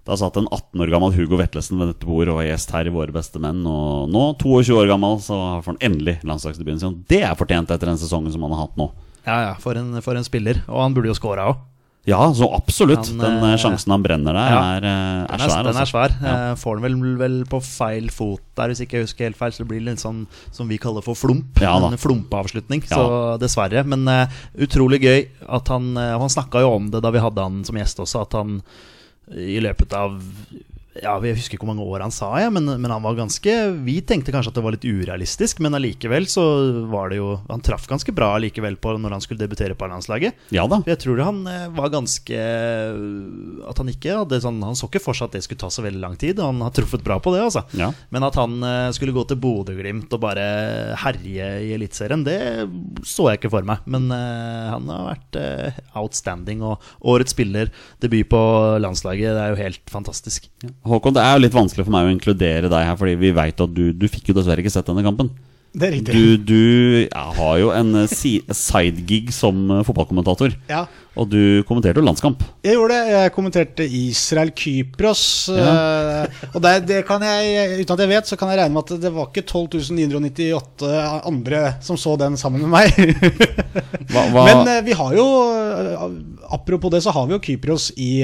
da satt en 18 år gammel Hugo Vetlesen ved dette bordet og var gjest her i Våre beste menn. Og nå, 22 år gammel, så får han endelig landslagsdebuten sin. Det er fortjent etter den sesongen som han har hatt nå.
Ja, ja, for en, for en spiller. Og han burde jo scora òg.
Ja, så absolutt.
Han,
den
eh,
eh, sjansen han brenner der,
ja.
er, eh, er
Den er,
svær.
den er
altså.
svær.
Ja.
Får den vel, vel på feil fot der, hvis ikke jeg husker helt feil. Så det blir litt sånn som vi kaller for flump.
Ja
en flumpeavslutning.
Ja.
Så dessverre. Men uh, utrolig gøy at han uh, Han snakka jo om det da vi hadde han som gjest også, at han i løpet av ja, Jeg husker ikke hvor mange år han sa, ja, men, men han var ganske Vi tenkte kanskje at det var litt urealistisk, men allikevel så var det jo Han traff ganske bra allikevel på når han skulle debutere på landslaget.
Ja da.
Jeg tror han eh, var ganske At han ikke hadde sånn Han så ikke for seg at det skulle ta så veldig lang tid. Og han har truffet bra på det, altså.
Ja.
Men at han eh, skulle gå til Bodø-Glimt og bare herje i Eliteserien, det så jeg ikke for meg. Men eh, han har vært outstanding, og årets spiller, debut på landslaget, det er jo helt fantastisk.
Håkon, det er jo litt vanskelig for meg å inkludere deg her, fordi vi veit at du, du fikk jo dessverre ikke sett denne kampen.
Det er riktig.
Du, du ja, har jo en eh, si <laughs> sidegig som eh, fotballkommentator.
Ja.
Og du kommenterte jo landskamp.
Jeg gjorde det. Jeg kommenterte Israel-Kypros. Ja. og det, det kan jeg, uten at jeg vet, så kan jeg regne med at det var ikke 12.998 andre som så den sammen med meg.
Hva, hva, <laughs>
Men eh, vi har jo eh, Apropos det, så har vi jo Kypros i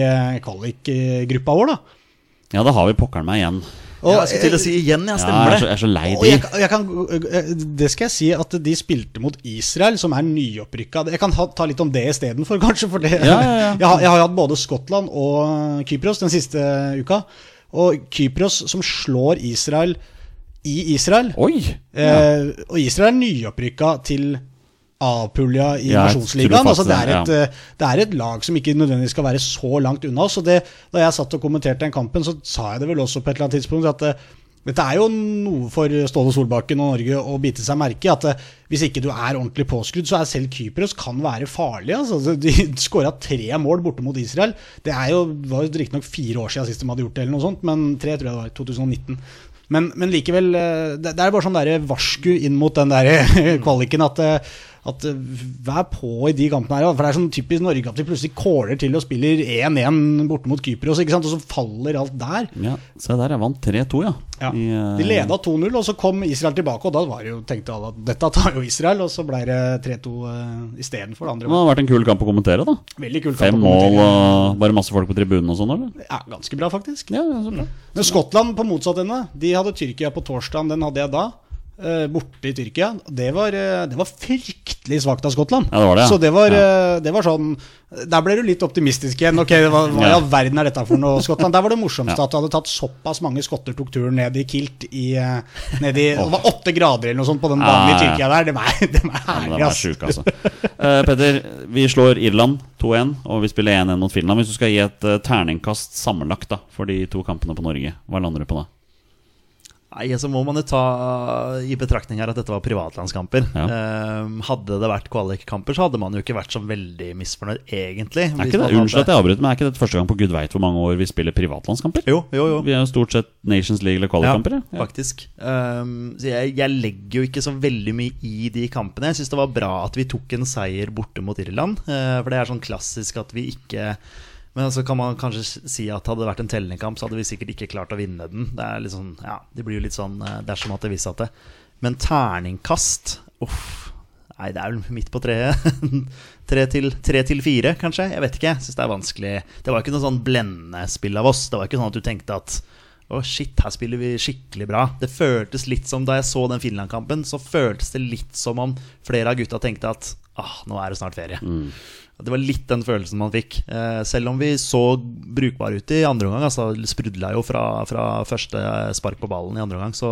kvalikgruppa vår, da.
Ja, da har vi pokkeren meg igjen.
Og,
ja, jeg skulle til å si igjen, ja,
Ja,
stemmer
jeg, er så,
det.
jeg er så lei de.
jeg, jeg kan, eh, det skal jeg si at de spilte mot Israel, som er nyopprykka. Jeg kan ta litt om det istedenfor, <laughs> kanskje. For det,
Ja, ja, ja. <laughs>
Jeg, har, jeg har jo hatt både Skottland og Kypros den siste uka. Og Kypros som slår Israel i Israel.
Oi!
Eh, og Israel er nyopprykka til A-pulja i
Ja,
Nasjonsligaen. Altså, det, er et,
det,
eh, det er et lag som ikke nødvendigvis skal være så langt unna oss. Og det, da jeg satt og kommenterte den kampen, så sa jeg det vel også på et eller annet tidspunkt at eh, dette er jo noe for Ståle Solbakken og Norge å bite seg merke i. At eh, hvis ikke du er ordentlig påskrudd, så er selv Kypros kan være farlig. Altså. De <laughs> skåra tre mål borte mot Israel. Det er jo, var jo riktignok fire år siden sist de hadde gjort det, eller noe sånt, men tre tror jeg det var. i 2019. Men, men likevel, det, er bare sånn der varsku inn mot den der <laughs> kvaliken at, at eh, vær på i de kampene her. For det er sånn typisk Norge at vi plutselig kåler til og spiller 1-1 borte mot Kypros, ikke sant? og så faller alt der.
Ja, Se der, jeg vant 3-2, ja.
Ja.
I, eh,
De leda 2-0, og så kom Israel tilbake, og da var det jo, tenkte alle at dette tar jo Israel, og så ble det 3-2 uh, istedenfor det
Det
andre.
har vært en kul kamp å kommentere, da.
Veldig kul
Fem
kamp å
mål og bare masse folk på tribunen og sånn, eller?
Ja, ganske bra, faktisk.
Ja, ja, så bra.
Men Skottland på motsatt ende, de hadde Tyrkia på torsdag, den hadde jeg da. Eh, borte i Tyrkia. Det var, eh, det var fryktelig svakt av Skottland.
Ja, det var det, ja.
Så det var,
Ja.
eh, det var sånn Der ble du litt optimistisk igjen. Ok, Hva i all verden er dette for noe, Skottland? Der var det morsomste
Ja.
at du hadde tatt såpass mange skotter tok turen ned i kilt i, ned i Det var åtte grader eller noe sånt på den banen i. Tyrkia der. Det var, det
var
herlig,
sjuk, altså. Uh, Petter, vi slår Irland 2-1, og vi spiller 1-1 mot Finland. Hvis du skal gi et uh, terningkast sammenlagt da, for de to kampene på Norge, hva lander du på da?
Nei, så må man jo ta i betraktning her at dette var privatlandskamper.
Ja.
Eh, hadde det vært kvalikkamper, så hadde man jo ikke vært så veldig misfornøyd, egentlig.
Er ikke det, Unnskyld at jeg avbryter, men er ikke det første gang på gud veit hvor mange år vi spiller privatlandskamper?
Jo, jo, jo.
Vi er jo stort sett Nations League eller kvalikkamper. Ja.
ja, faktisk. Um, så jeg, jeg legger jo ikke så veldig mye i de kampene. Jeg syns det var bra at vi tok en seier borte mot Irland. uh, for det er sånn klassisk at vi ikke Men så kan man kanskje si at hadde det vært en tellende kamp, så hadde vi sikkert ikke klart å vinne den. Det er litt sånn, ja, det blir jo litt sånn eh, dersom at det visste at det. Men terningkast Uff. Nei, det er vel midt på treet. <laughs> tre, til, tre til fire, kanskje? Jeg vet ikke. Syns det er vanskelig. Det var ikke noe sånn blendende spill av oss. Det var ikke sånn at du tenkte at å, shit, her spiller vi skikkelig bra. Det føltes litt som da jeg så den Finland-kampen, så føltes det litt som om flere av gutta tenkte at ah, nå er det snart ferie. Det var litt den følelsen man fikk. Eh, selv om vi så brukbare ut i andre omgang. Altså, sprudla jo fra, fra første spark på ballen i andre omgang, så,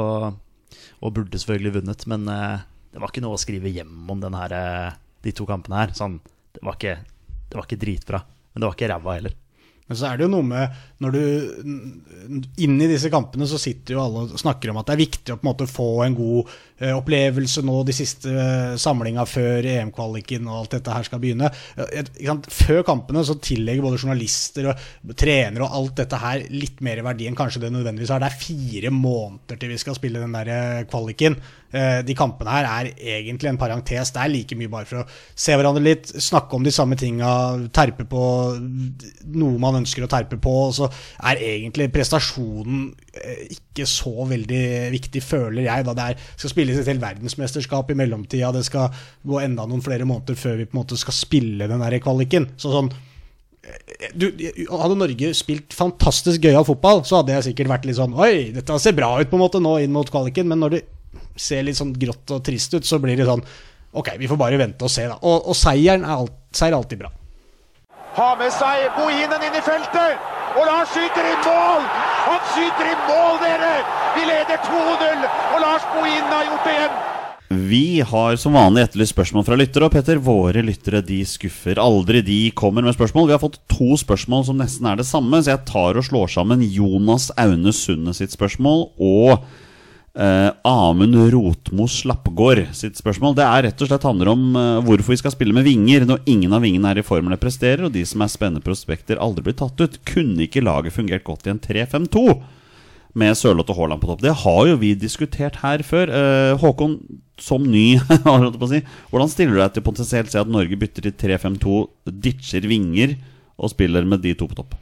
og burde selvfølgelig vunnet. Men eh, det var ikke noe å skrive hjem om her, eh, de to kampene her. Sånn, det, var ikke, det var ikke dritbra, men det var ikke ræva heller.
Men så er det jo noe med når du Inn i disse kampene så sitter jo alle og snakker om at det er viktig å på en måte få en god eh, opplevelse nå de siste eh, samlinga før EM-kvaliken og alt dette her skal begynne. Eh? Før kampene så tillegger både journalister og trenere og alt dette her litt mer verdi enn kanskje det nødvendigvis har. Det er fire måneder til vi skal spille den der kvaliken. Eh, de kampene her er egentlig en parentes. Det er like mye bare for å se hverandre litt, snakke om de samme tinga, terpe på noe man ønsker å terpe på. Og så er egentlig prestasjonen eh, ikke så veldig viktig, føler jeg. Da det er, skal spilles et helt verdensmesterskap i mellomtida. Det skal gå enda noen flere måneder før vi på en måte skal spille den der kvaliken. Så sånn eh, du, hadde Norge spilt fantastisk gøyal fotball, så hadde jeg sikkert vært litt sånn Oi, dette ser bra ut på en måte nå inn mot kvaliken. Men når det ser litt sånn grått og trist ut, så blir det sånn Ok, vi får bare vente og se, da. Og, og seieren er, alt, seier er alltid bra.
Har med seg Bohinen inn i feltet. Og Lars skyter i mål! Han skyter i mål, dere! Vi leder 2-0, og Lars Bohinen har gjort det igjen.
Vi har som vanlig etterlyst spørsmål fra lyttere, og Petter, våre lyttere de skuffer aldri. De kommer med spørsmål. Vi har fått to spørsmål som nesten er det samme, så jeg tar og slår sammen Jonas Aune Sunde sitt spørsmål og eh, Amund Rotmo Slappgård sitt spørsmål. Det er rett og slett handler om eh, hvorfor vi skal spille med vinger når ingen av vingene er i form eller presterer, og de som er spennende prospekter, aldri blir tatt ut. Kunne ikke laget fungert godt i en 3-5-2? med Sørloth og Haaland på topp. Det har jo vi diskutert her før. Eh, Håkon, som ny, <laughs> si, hvordan stiller du deg til potensielt se at Norge bytter til 3-5-2, ditcher vinger og spiller med de to på topp?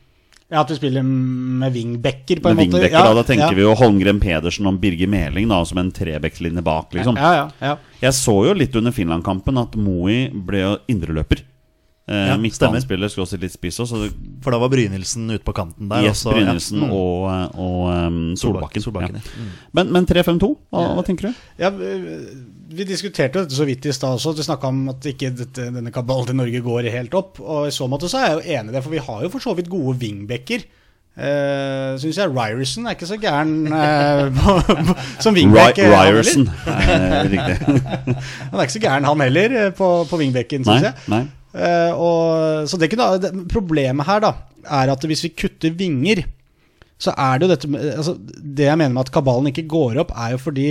Ja, At vi spiller med wingbacker, på en
Med
måte. Ja,
da, da tenker
ja.
vi jo Holmgren Pedersen og Birger Meling da, som en trebekslinje bak, liksom.
Ja, ja, ja.
Jeg så jo litt under Finland-kampen at Moey ble jo indreløper. Eh,
Ja,
Midtbanespiller skulle også litt spiss òg.
For da var Brynildsen ute på kanten der.
Yes,
og så- ja.
Brynildsen
Mm.
og, og um, Solbakken.
Solbakken,
ja.
ja. Mm.
Men, men 3-5-2, hva, hva tenker du?
Ja, vi- diskuterte jo dette så vidt i stad også. Du snakka om at ikke dette, denne kabalen til Norge går helt opp. Og i så måte så er jeg jo enig i det, for vi har jo for så vidt gode wingbacker. Uh, Syns jeg Ryerson er ikke så gæren eh, på, som wingback.
Ry
eh,
Ryerson, <laughs> er riktig.
Han er ikke så gæren, han heller, eh, på, på wingbacken, syns jeg.
nei.
Eh, og, så det kunne, problemet her da er at hvis vi kutter vinger, så er det jo dette altså, Det jeg mener med at kabalen ikke går opp, er jo fordi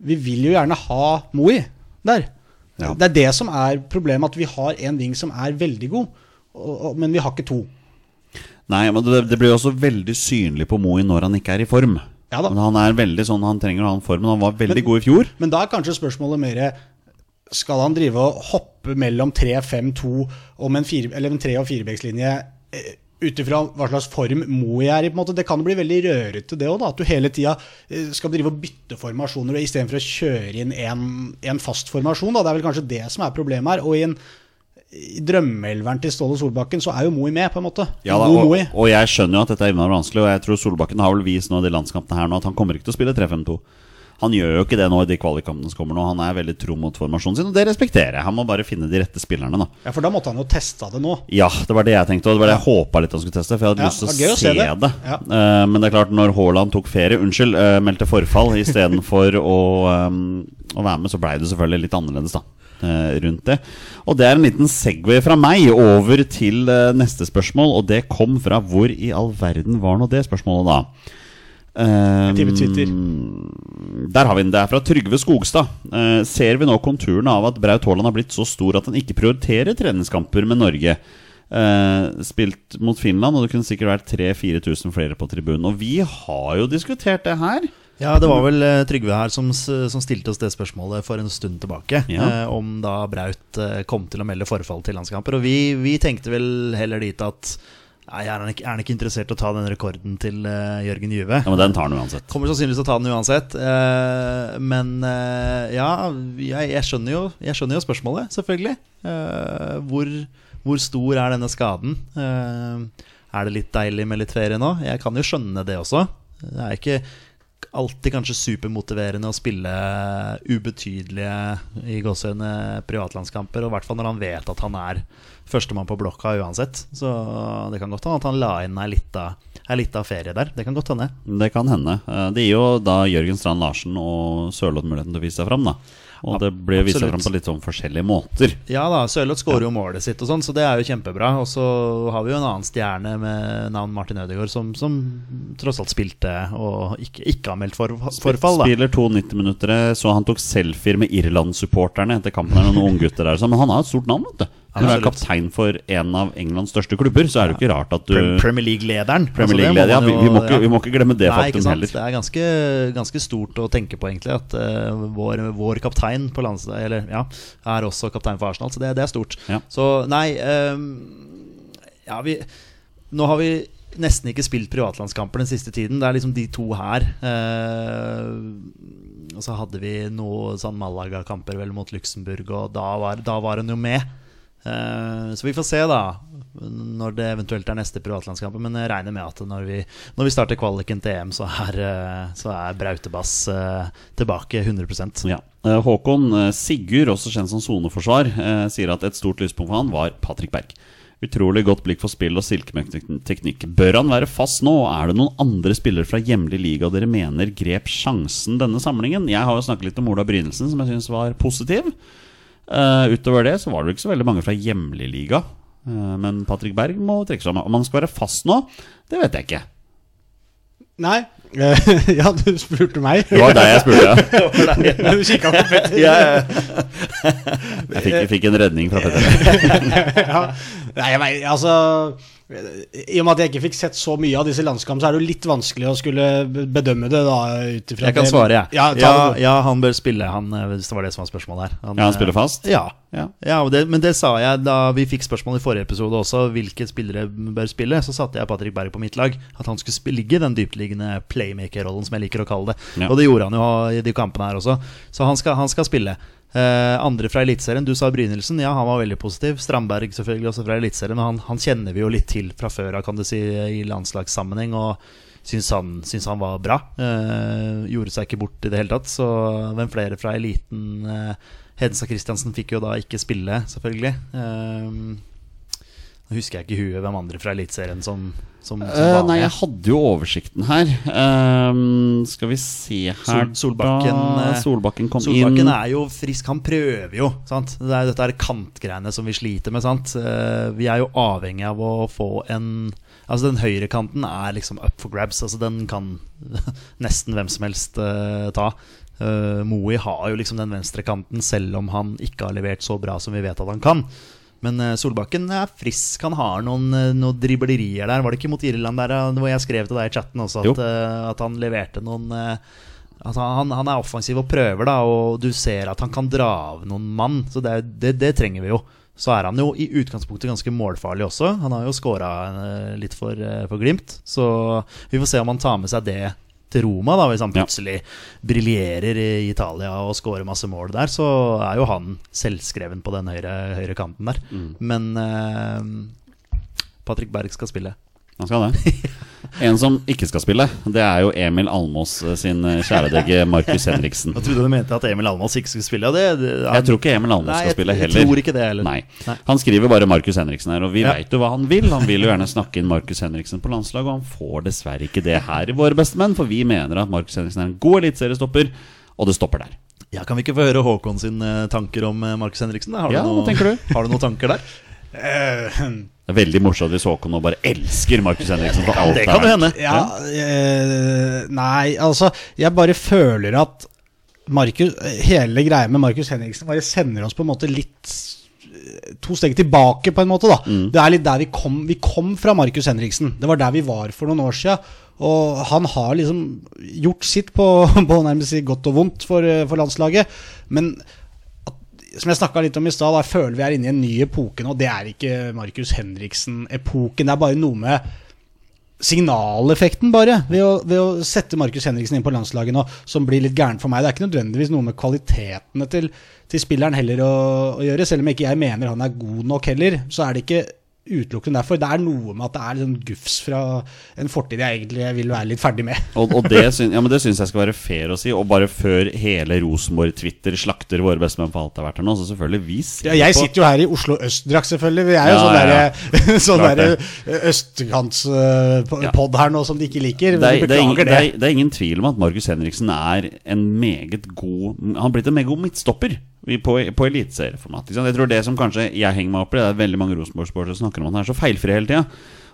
vi vil jo gjerne ha Moi der.
Ja.
Det er det som er problemet, at vi har en ving som er veldig god, og, og, men vi har ikke to.
Nei, men det, det blir jo også veldig synlig på Moi når han ikke er i form.
Ja da.
Men han er veldig sånn, han trenger å ha en form, men han var veldig god i fjor.
Men da er kanskje spørsmålet mer Skal han drive og hoppe mellom 3-5-2 om en, fire, eller en 3- og firebekslinje eh, ut ifra hva slags form Moe er i? på en måte Det kan jo bli veldig rørete, det òg. At du hele tida eh, skal drive og bytte formasjoner istedenfor å kjøre inn en, en fast formasjon. Da. Det er vel kanskje det som er problemet her. Og i en i drømmeelveren til Ståle Solbakken så er jo Moe med, på en måte.
Ja, da, og, og jeg skjønner jo at dette er innmari vanskelig, og jeg tror Solbakken har vel vist nå de landskampene her nå at han kommer ikke til å spille 3-5-2. Han gjør jo ikke det nå i de kvalikkampene som kommer nå. Han er veldig tro mot formasjonen sin, og det respekterer jeg. Han må bare finne de rette spillerne, da.
Ja, For da måtte han jo testa det nå.
Ja, det var det jeg tenkte, og det var det jeg håpa litt han skulle teste. For jeg hadde
Ja,
lyst til å se, det.
det. Ja.
Uh, men det er klart, når Haaland tok ferie, unnskyld, uh, meldte forfall istedenfor <laughs> å, um, å være med, så blei det selvfølgelig litt annerledes, da. rundt det. Og det er en liten Segway fra meg over til neste spørsmål, og det kom fra hvor i all verden var nå det spørsmålet, da? Um,
tipper Twitter.
Der har vi den. Det er fra Trygve Skogstad. Eh, ser vi nå konturene av at Braut Haaland har blitt så stor at han ikke prioriterer treningskamper med Norge? Uh, spilt mot Finland, og det kunne sikkert vært 3000-4000 flere på tribunen. Og vi har jo diskutert det her.
Ja, det var vel uh, Trygve her som, som stilte oss det spørsmålet for en stund tilbake.
Ja.
Om da Braut kom til å melde forfall til landskamper. Og vi, vi tenkte vel heller dit at Nei, er han, ikke, er han ikke interessert i å ta den rekorden til uh, Jørgen Juve?
Ja, Men den tar han uansett.
Kommer sannsynligvis til å ta den uansett. Uh, men uh, ja, jeg, jeg, skjønner jo, jeg skjønner jo spørsmålet, selvfølgelig. Hvor, hvor stor er denne skaden? Er det litt deilig med litt ferie nå? Jeg kan jo skjønne det også. Det er ikke alltid kanskje supermotiverende å spille ubetydelige i gåsehudene privatlandskamper, og i hvert fall når han vet at han er førstemann på blokka uansett. Så det kan godt hende at han la inn ei lita, lita ferie der. Det kan godt hende.
Det kan hende. Eh, Det gir jo da Jørgen Strand Larsen og Sørloth muligheten til å vise seg fram, da. Og det ble vist fram på litt sånn forskjellige måter.
Ja da, Sørloth skårer jo målet sitt, og sånn, så det er jo kjempebra. Og så har vi jo en annen stjerne med navn Martin Ødegaard, som, som tross alt spilte og ikke, ikke har meldt for, forfall. da
Spiller to 90-minuttere, så han tok selfier med Irland-supporterne etter kampen. Noen unggutter der, så- Men han har et stort navn, vet du. Når du er kaptein for en av Englands største klubber, så er det jo ikke rart at du
Premier League-lederen.
Premier
Altså, må
League-leder, ja, vi, vi, må ikke, vi må ikke glemme det
Nei,
faktum heller.
Det er ganske, ganske stort å tenke på, egentlig, at uh, vår, vår kaptein på landslaget eller, ja, er også kaptein for Arsenal. Så det, det er stort.
Ja.
Så nei um, Ja, vi Nå har vi nesten ikke spilt privatlandskamper den siste tiden. Det er liksom de to her. Uh, og så hadde vi noen sånn Malaga-kamper vel mot Luxembourg, og da var, da var hun jo med. Eh, så vi får se, da, når det eventuelt er neste privatlandskamp. Men jeg regner med at når vi, når vi starter kvaliken til EM, så er, eh, så er Brautebass eh, tilbake 100
Ja. Håkon Sigurd, også kjent som soneforsvar, sier at et stort lyspunkt for han var Patrick Berg. Utrolig godt blikk for spill og silkemøkk-teknikk. Bør han være fast nå? Er det noen andre spillere fra hjemlig liga dere mener grep sjansen denne samlingen? Jeg har jo snakket litt om Ola Brynelsen, som jeg syns var positiv. Eh, utover det så var det ikke så veldig mange fra hjemlig liga. Uh, men Patrick Berg må trekke seg om. Han skal være fast nå, det vet jeg ikke.
Nei. Eh, <laughs> ja, du spurte meg.
Det var deg jeg spurte, ja. <laughs>
Du kikka på Petter.
Ja, ja.
Jeg fikk, jeg fikk en redning fra Petter. <laughs>
ja. Nei, jeg altså I og med at jeg ikke fikk sett så mye av disse landskampene, så er det jo litt vanskelig å skulle bedømme det. da utifra.
Jeg kan
det-
svare, jeg.
Ja,
Ja, ja, han bør spille, han, eh, hvis det var det som var spørsmålet her.
Ja, han spiller fast?
Ja.
Ja.
Ja, det, men det sa jeg da vi fikk spørsmål i forrige episode også, hvilke spillere bør spille. Så satte jeg Patrick Berg på mitt lag. At han skulle ligge i den dyptliggende playmaker-rollen, som jeg liker å kalle det.
Ja.
Og det gjorde han jo i de kampene her også. Så han skal, han skal spille. Eh, andre fra Eliteserien, du sa Brynildsen. Ja, han var veldig positiv. Strandberg selvfølgelig også fra Eliteserien. Han, han kjenner vi jo litt til fra før av, kan du si, i landslagssammenheng. Og syns han, syns han var bra. Eh, gjorde seg ikke bort i det hele tatt. Så hvem flere fra eliten eh, Hedenstad Christiansen fikk jo da ikke spille, selvfølgelig. Eh, nå husker jeg ikke huet hvem andre fra Eliteserien som, som, som
Eh,
var
nei, jeg hadde jo oversikten her. Um, skal vi se her
Sol- Solbakken,
da.
eh,
Solbakken kom
Solbakken
inn.
er jo frisk, han prøver jo. Sant? Det er dette er kantgreiene som vi sliter med. Sant? Vi er jo avhengig av å få en Altså Den høyrekanten er liksom up for grabs. Altså Den kan <laughs> nesten hvem som helst uh, ta. Uh, Moe har jo liksom den venstrekanten, selv om han ikke har levert så bra som vi vet at han kan. Men eh, Solbakken er frisk. Han har noen, uh, noen driblerier der. Var det ikke mot Irland der eh, hvor jeg skrev til deg i chatten også at, eh, at han leverte noen eh, Altså han, han er offensiv og prøver, da, og du ser at han kan dra av noen mann. Så det, det, det trenger vi jo. Så er han jo i utgangspunktet ganske målfarlig også. Han har jo scora litt for, eh, for Glimt. Så vi får se om han tar med seg det til Roma, da, hvis han
Ja.
plutselig briljerer i Italia og scorer masse mål der. Så er jo han selvskreven på den høyre, høyre kanten der. Men uh, Patrick Berg skal spille.
Han skal det. <laughs> En som ikke skal spille, det er jo Emil Almås eh, sin eh, kjæledegge Markus Henriksen.
Jeg trodde du mente at Emil Almås ikke skulle spille. Det, Det, han...
Jeg tror ikke Emil Almås
Nei,
skal spille heller.
jeg tror ikke det heller.
Nei.
Nei.
Han skriver bare Markus Henriksen her, og vi
Ja.
vet jo hva han vil. Han vil jo gjerne snakke inn Markus Henriksen på landslaget, og han får dessverre ikke det her i Våre bestemenn, for vi mener at Markus Henriksen er en god eliteseriestopper, og det stopper der.
Ja, Kan vi ikke få høre Håkon sine tanker om eh, Markus Henriksen? Har du, Ja,
noe, tenker du?
har du noen tanker der? <laughs>
Det er veldig morsomt hvis Håkon nå bare elsker Markus Henriksen for alt
Det kan
det
jo hende.
ja, eh, Nei, altså Jeg bare føler at Markus, hele greia med Markus Henriksen bare sender oss på en måte litt To steg tilbake, på en måte. da
Mm.
Det er litt der vi kom Vi kom fra Markus Henriksen. Det var der vi var for noen år siden. Og han har liksom gjort sitt på, <laughs> på nærmest godt og vondt for, eh, for landslaget. Men som jeg snakka litt om i stad, føler vi er inne i en ny epoke nå. Det er ikke Markus Henriksen-epoken. Det er bare noe med signaleffekten, bare, ved å, ved å sette Markus Henriksen inn på landslaget nå, som blir litt gærent for meg. Det er ikke nødvendigvis noe med kvalitetene til, til spilleren heller å, å gjøre. Selv om ikke jeg mener han er god nok heller, så er det ikke utelukkende derfor. Det er noe med at det er sånn gufs fra en fortid jeg egentlig vil være litt ferdig med.
Og, og det, syns, ja, men det syns jeg skal være fair å si. Og bare før hele Rosenborg-Twitter slakter våre bestemenn for alt det har vært her nå, så selvfølgelig vi ser
Ja, jeg
på-
sitter jo her i Oslo øst-drakt, selvfølgelig. Vi er jo
Ja,
sånn
ja,
derre <laughs> sånn der
det.
østkantspod her nå som de ikke liker.
det er, det, er ingen, det, er, det er ingen tvil om at Markus Henriksen er en meget god Han har blitt en meget god midtstopper på, på eliteserieformat. Jeg tror det som kanskje jeg henger meg opp i, det er veldig mange Rosenborg-sportere snakker om at han er så feilfri hele tida.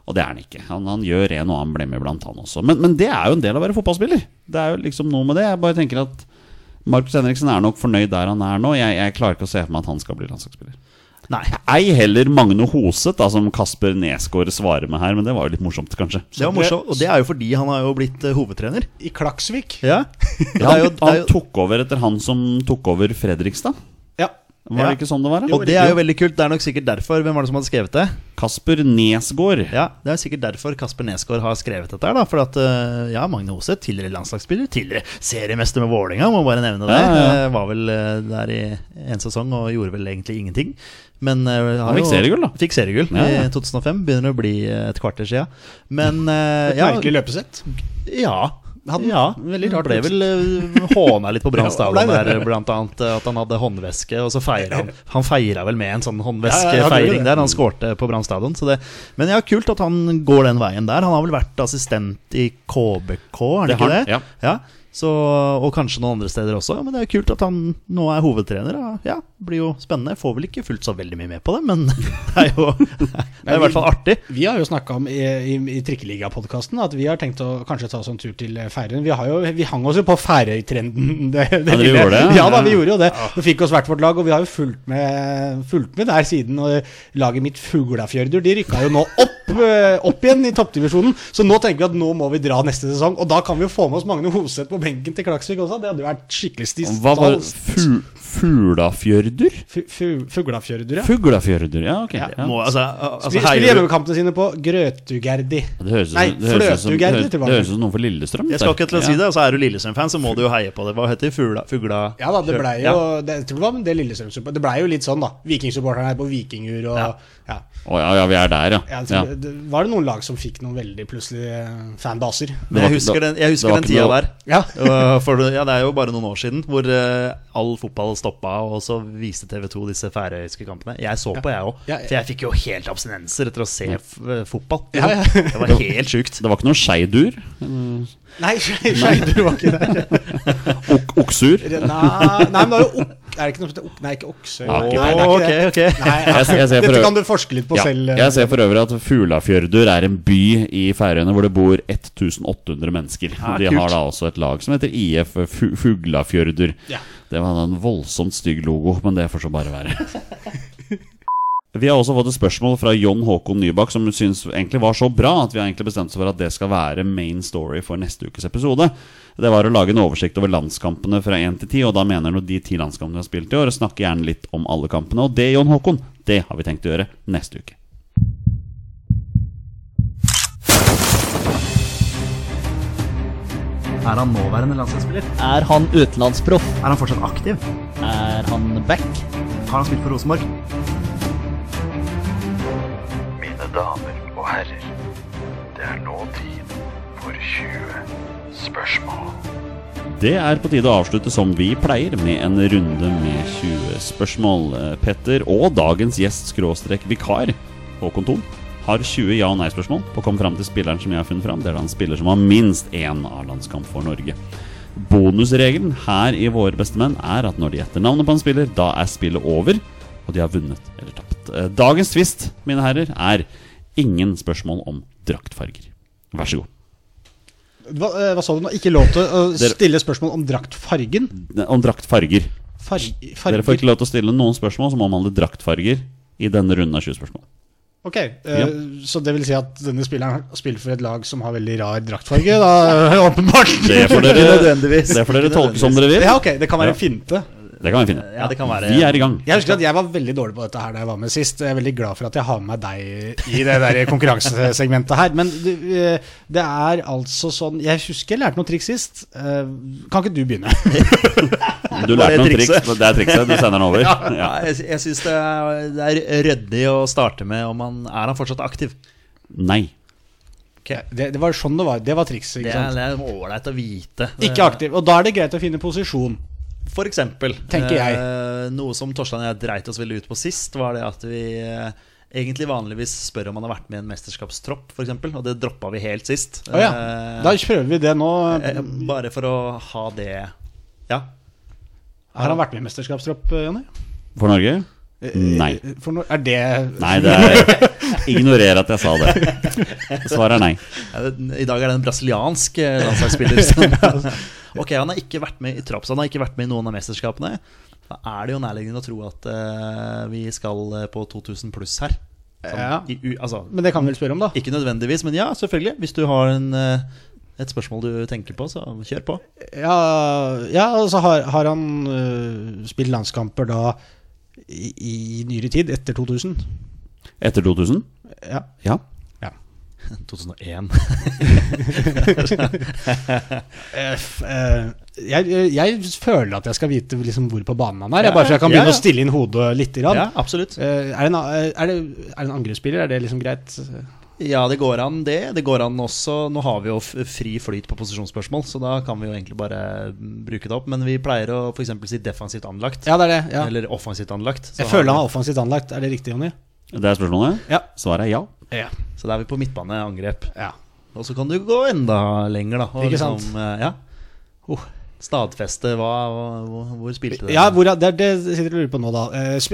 Og det er han ikke. Han, han gjør en og annen blemme iblant, han også. Men, men det er jo en del av å være fotballspiller. Det er jo liksom noe med det. Jeg bare tenker at Markus Henriksen er nok fornøyd der han er nå. Jeg, jeg klarer ikke å se for meg at han skal bli landslagsspiller.
Nei.
Ei heller Magne Hoseth, da, som Kasper Nesgaard svarer med her, men det var jo litt morsomt, kanskje.
Det var morsomt, og det er jo fordi han har jo blitt eh, hovedtrener.
I Klaksvik.
Ja,
Ja, han, han tok over etter han som tok over Fredrikstad.
Ja.
Var
Ja.
det ikke sånn det var? da?
og det er jo veldig kult. Det er nok sikkert derfor. Hvem var det som hadde skrevet det?
Kasper Nesgaard.
Ja, Det er sikkert derfor Kasper Nesgaard har skrevet dette. her da For at, eh, ja, Magne Hoseth, tidligere landslagsspiller, tidligere seriemester med Vålerenga, må bare nevne det.
Ja, ja, ja.
Eh, Var vel der i en sesong og gjorde vel egentlig ingenting. Men har
Han fikk seriegull, da.
Fikk seriegull
Ja, ja.
i 2005. Begynner å bli eh, et kvarter sia. Men uh,
Et
ja,
merkelig løpesett.
ja.
Han,
Ja,
veldig rart.
ble vel uh, håna litt på <laughs> Brann stadion der, blant annet. At han hadde håndveske, og så feira han <laughs> Han feira vel med en sånn
Ja, ja, han
håndveskefeiring der. Han skårte på Brann stadion. Men ja, kult at han går den veien der. Han har vel vært assistent i KBK, er det,
Det
ikke
han,
det?
ja.
Så, og kanskje noen andre steder også. Men det er jo kult at han nå er hovedtrener. Ja, ja blir jo spennende. Får vel ikke fulgt så veldig mye med på det, men <laughs> det er jo <laughs> det er i hvert fall artig.
Vi har jo snakka om i, i, i Trikkeliga-podkasten at vi har tenkt å kanskje ta oss en tur til Færøyene. Vi, har jo- vi hang oss jo på Færøytrenden. <laughs> Det, det
dere
lille-
gjorde det?
Ja da, vi gjorde jo det. Vi fikk oss hvert vårt lag, og vi har jo fulgt med, fulgt med der siden. Og laget mitt Fuglafjørdur de rykka jo nå opp, eh, opp igjen i toppdivisjonen. Så nå tenker vi at nå må vi dra neste sesong. Og da kan vi jo få med oss Magne Hoseth på benken til Klaksvik også. Det hadde vært skikkelig stis.
Hva var fu, Fuglafjørdur?
Fu- fu- Fuglafjørdur, ja.
Fuglafjørdur, ja, ok. Ja.
Må, altså, altså,
Spiller
heier
spiller hjemmekampene sine på Grøtugerdi.
Det høres ut som- det som- det høres-
til
det høres ut som noe for Lillestrøm.
Jeg skal ikke til å si
Ja.
det, altså er du Lillestrøm-fan, så må du jo heie på det. Hva heter? Fugla? fugla
Ja da, det blei jo det, Jeg tror det var det Lillestrøm-supporterne Det blei jo litt sånn, da. Vikingsupporterne er på vikingur og
Ja.
ja.
Oh, ja, ja, vi er der, ja.
Ja,
ja.
så det, var det noen lag som fikk noen veldig plutselig fanbaser?
Men jeg husker den, jeg husker den tida
noe-
der.
Ja.
For det- ja, det er jo bare noen år siden hvor eh, all fotball stoppa, og så viste TV2 disse færøyske kampene. Jeg så på, jeg òg.
Ja, ja.
For jeg fikk jo helt abstinenser etter å se f eh, fotball.
Ja, ja. <laughs>
Det var helt sjukt.
Det var ikke noe skeidur?
Nei, <laughs> skeidur var ikke der.
Oksur?
Nei, men det var jo Er det ikke noe som heter ok, Nei, ikke
okse.
Nei,
ok.
det er ikke det.
ok.
Nei,
Jeg ser- jeg ser for
Dette
øvrig-
kan du forske litt på selv. eh,
jeg ser for øvrig at Fuglafjørdur er en by i Færøyene hvor det bor 1800 mennesker.
Ja,
de
kult.
har da også et lag som heter IF Fu- Fuglafjørdur.
Ja.
Det var en voldsomt stygg logo, men det får så bare være. <laughs> Vi har også fått et spørsmål fra John Håkon Nybakk, som syns egentlig var så bra at vi har egentlig bestemt oss for at det skal være main story for neste ukes episode. Det var å lage en oversikt over landskampene fra 1 til 10, og da mener han de ti landskampene vi har spilt i år, og snakke gjerne litt om alle kampene. Og det, John Håkon, det har vi tenkt å gjøre neste uke.
Er han nåværende landslagsspiller?
Er han utenlandsproff?
Er han fortsatt aktiv?
Er han back?
Har han spilt for Rosenborg?
Mine damer og herrer, det er nå tid for 20 spørsmål.
Det er på tide å avslutte som vi pleier, med en runde med 20 spørsmål. Petter og dagens gjest skråstrek vikar, Håkon Thon, har 20 ja- og nei-spørsmål på å komme fram til spilleren som jeg har funnet fram. Det er da en spiller som har minst én A-landskamp for Norge. Bonusregelen her i Våre bestemenn er at når de gjetter navnet på en spiller, da er spillet over, og de har vunnet eller tapt. Eh, Dagens tvist, mine herrer, er ingen spørsmål om draktfarger. Vær så god.
Hva, eh, hva sa du nå? Ikke lov til å stille spørsmål om draktfargen?
Om draktfarger.
Farg,
Dere får ikke lov til å stille noen spørsmål som omhandler draktfarger i denne runden av 20 spørsmål.
Ok, eh,
Ja.
Så det vil si at denne spilleren spiller for et lag som har veldig rar draktfarge? Da, <laughs> åpenbart.
Det får dere, det får dere tolke som dere vil.
Ja, ok, Det kan være
Ja.
en finte.
Det kan vi finne.
Ja, det kan være
Vi er i gang.
Jeg husker at jeg var veldig dårlig på dette her da jeg var med sist. Jeg er veldig glad for at jeg har med deg i det der konkurransesegmentet her. Men det, eh, er altså sånn Jeg husker jeg lærte noen triks sist. Eh, Kan ikke du begynne? <laughs>
Du lærte noen triks. Det er trikset. Du sender den over. <laughs>
Ja,
Ja.
jeg jeg syns det, er- det er ryddig å starte med om han er han fortsatt aktiv.
Nei.
Det, det var sånn det var. Det var trikset.
Det er, det er ålreit å vite.
Ikke aktiv. Og da er det greit å finne posisjon.
For eksempel.
Tenker jeg.
eh, noe som Torstein og jeg dreit oss veldig ut på sist, var det at vi eh, egentlig vanligvis spør om han har vært med i en mesterskapstropp, f.eks. Og det droppa vi helt sist.
Oh, ja.
Eh,
Da prøver vi det nå.
bare for å ha det Ja.
Har han vært med i mesterskapstropp, Jonny?
For Norge? Nei.
For no er det
Nei, det er Ignorer at jeg sa det. Svaret er nei.
I dag er det en brasiliansk eh, landslagsspiller. <laughs> <laughs> ok, han har ikke vært med i Traps, han har ikke vært med i noen av mesterskapene. Da er det jo nærliggende å tro at eh, vi skal eh, på 2000 pluss her. Sånn,
Ja.
i, altså,
Men det kan vi vel spørre om, da.
ikke nødvendigvis, men ja, selvfølgelig. Hvis du har en, eh, et spørsmål du tenker på, så kjør på.
Ja, ja altså har, har han uh, spilt landskamper da i, i nyere tid, etter 2000?
Etter 2000?
Ja.
Ja.
2001. <laughs>
Eh, f- eh, jeg, jeg føler at jeg skal vite liksom hvor på banen han er. Jeg bare så jeg kan begynne
ja.
å stille inn hodet litt. Grann.
ja, absolutt.
Eh, er, det en, er, det, er det en angrepsspiller? Er det liksom greit?
Ja, det går an det. Det går an også Nå har vi jo fri flyt på posisjonsspørsmål, så da kan vi jo egentlig bare bruke det opp. Men vi pleier å f.eks. si defensivt anlagt.
Ja, det er det. Ja.
Eller offensivt anlagt. Så
Jeg føler han er offensivt anlagt. Er det riktig, Jonny?
Det er spørsmålet?
Ja.
Svaret er ja.
Ja.
Så da er vi på midtbaneangrep.
ja.
Og så kan du gå enda lenger, da. Og
Ikke sant?
eh, ja. Oh, stadfeste, hva, hvor, hvor spilte det?
Ja, hvor, det, det sitter du og lurer på nå, da. Uh, sp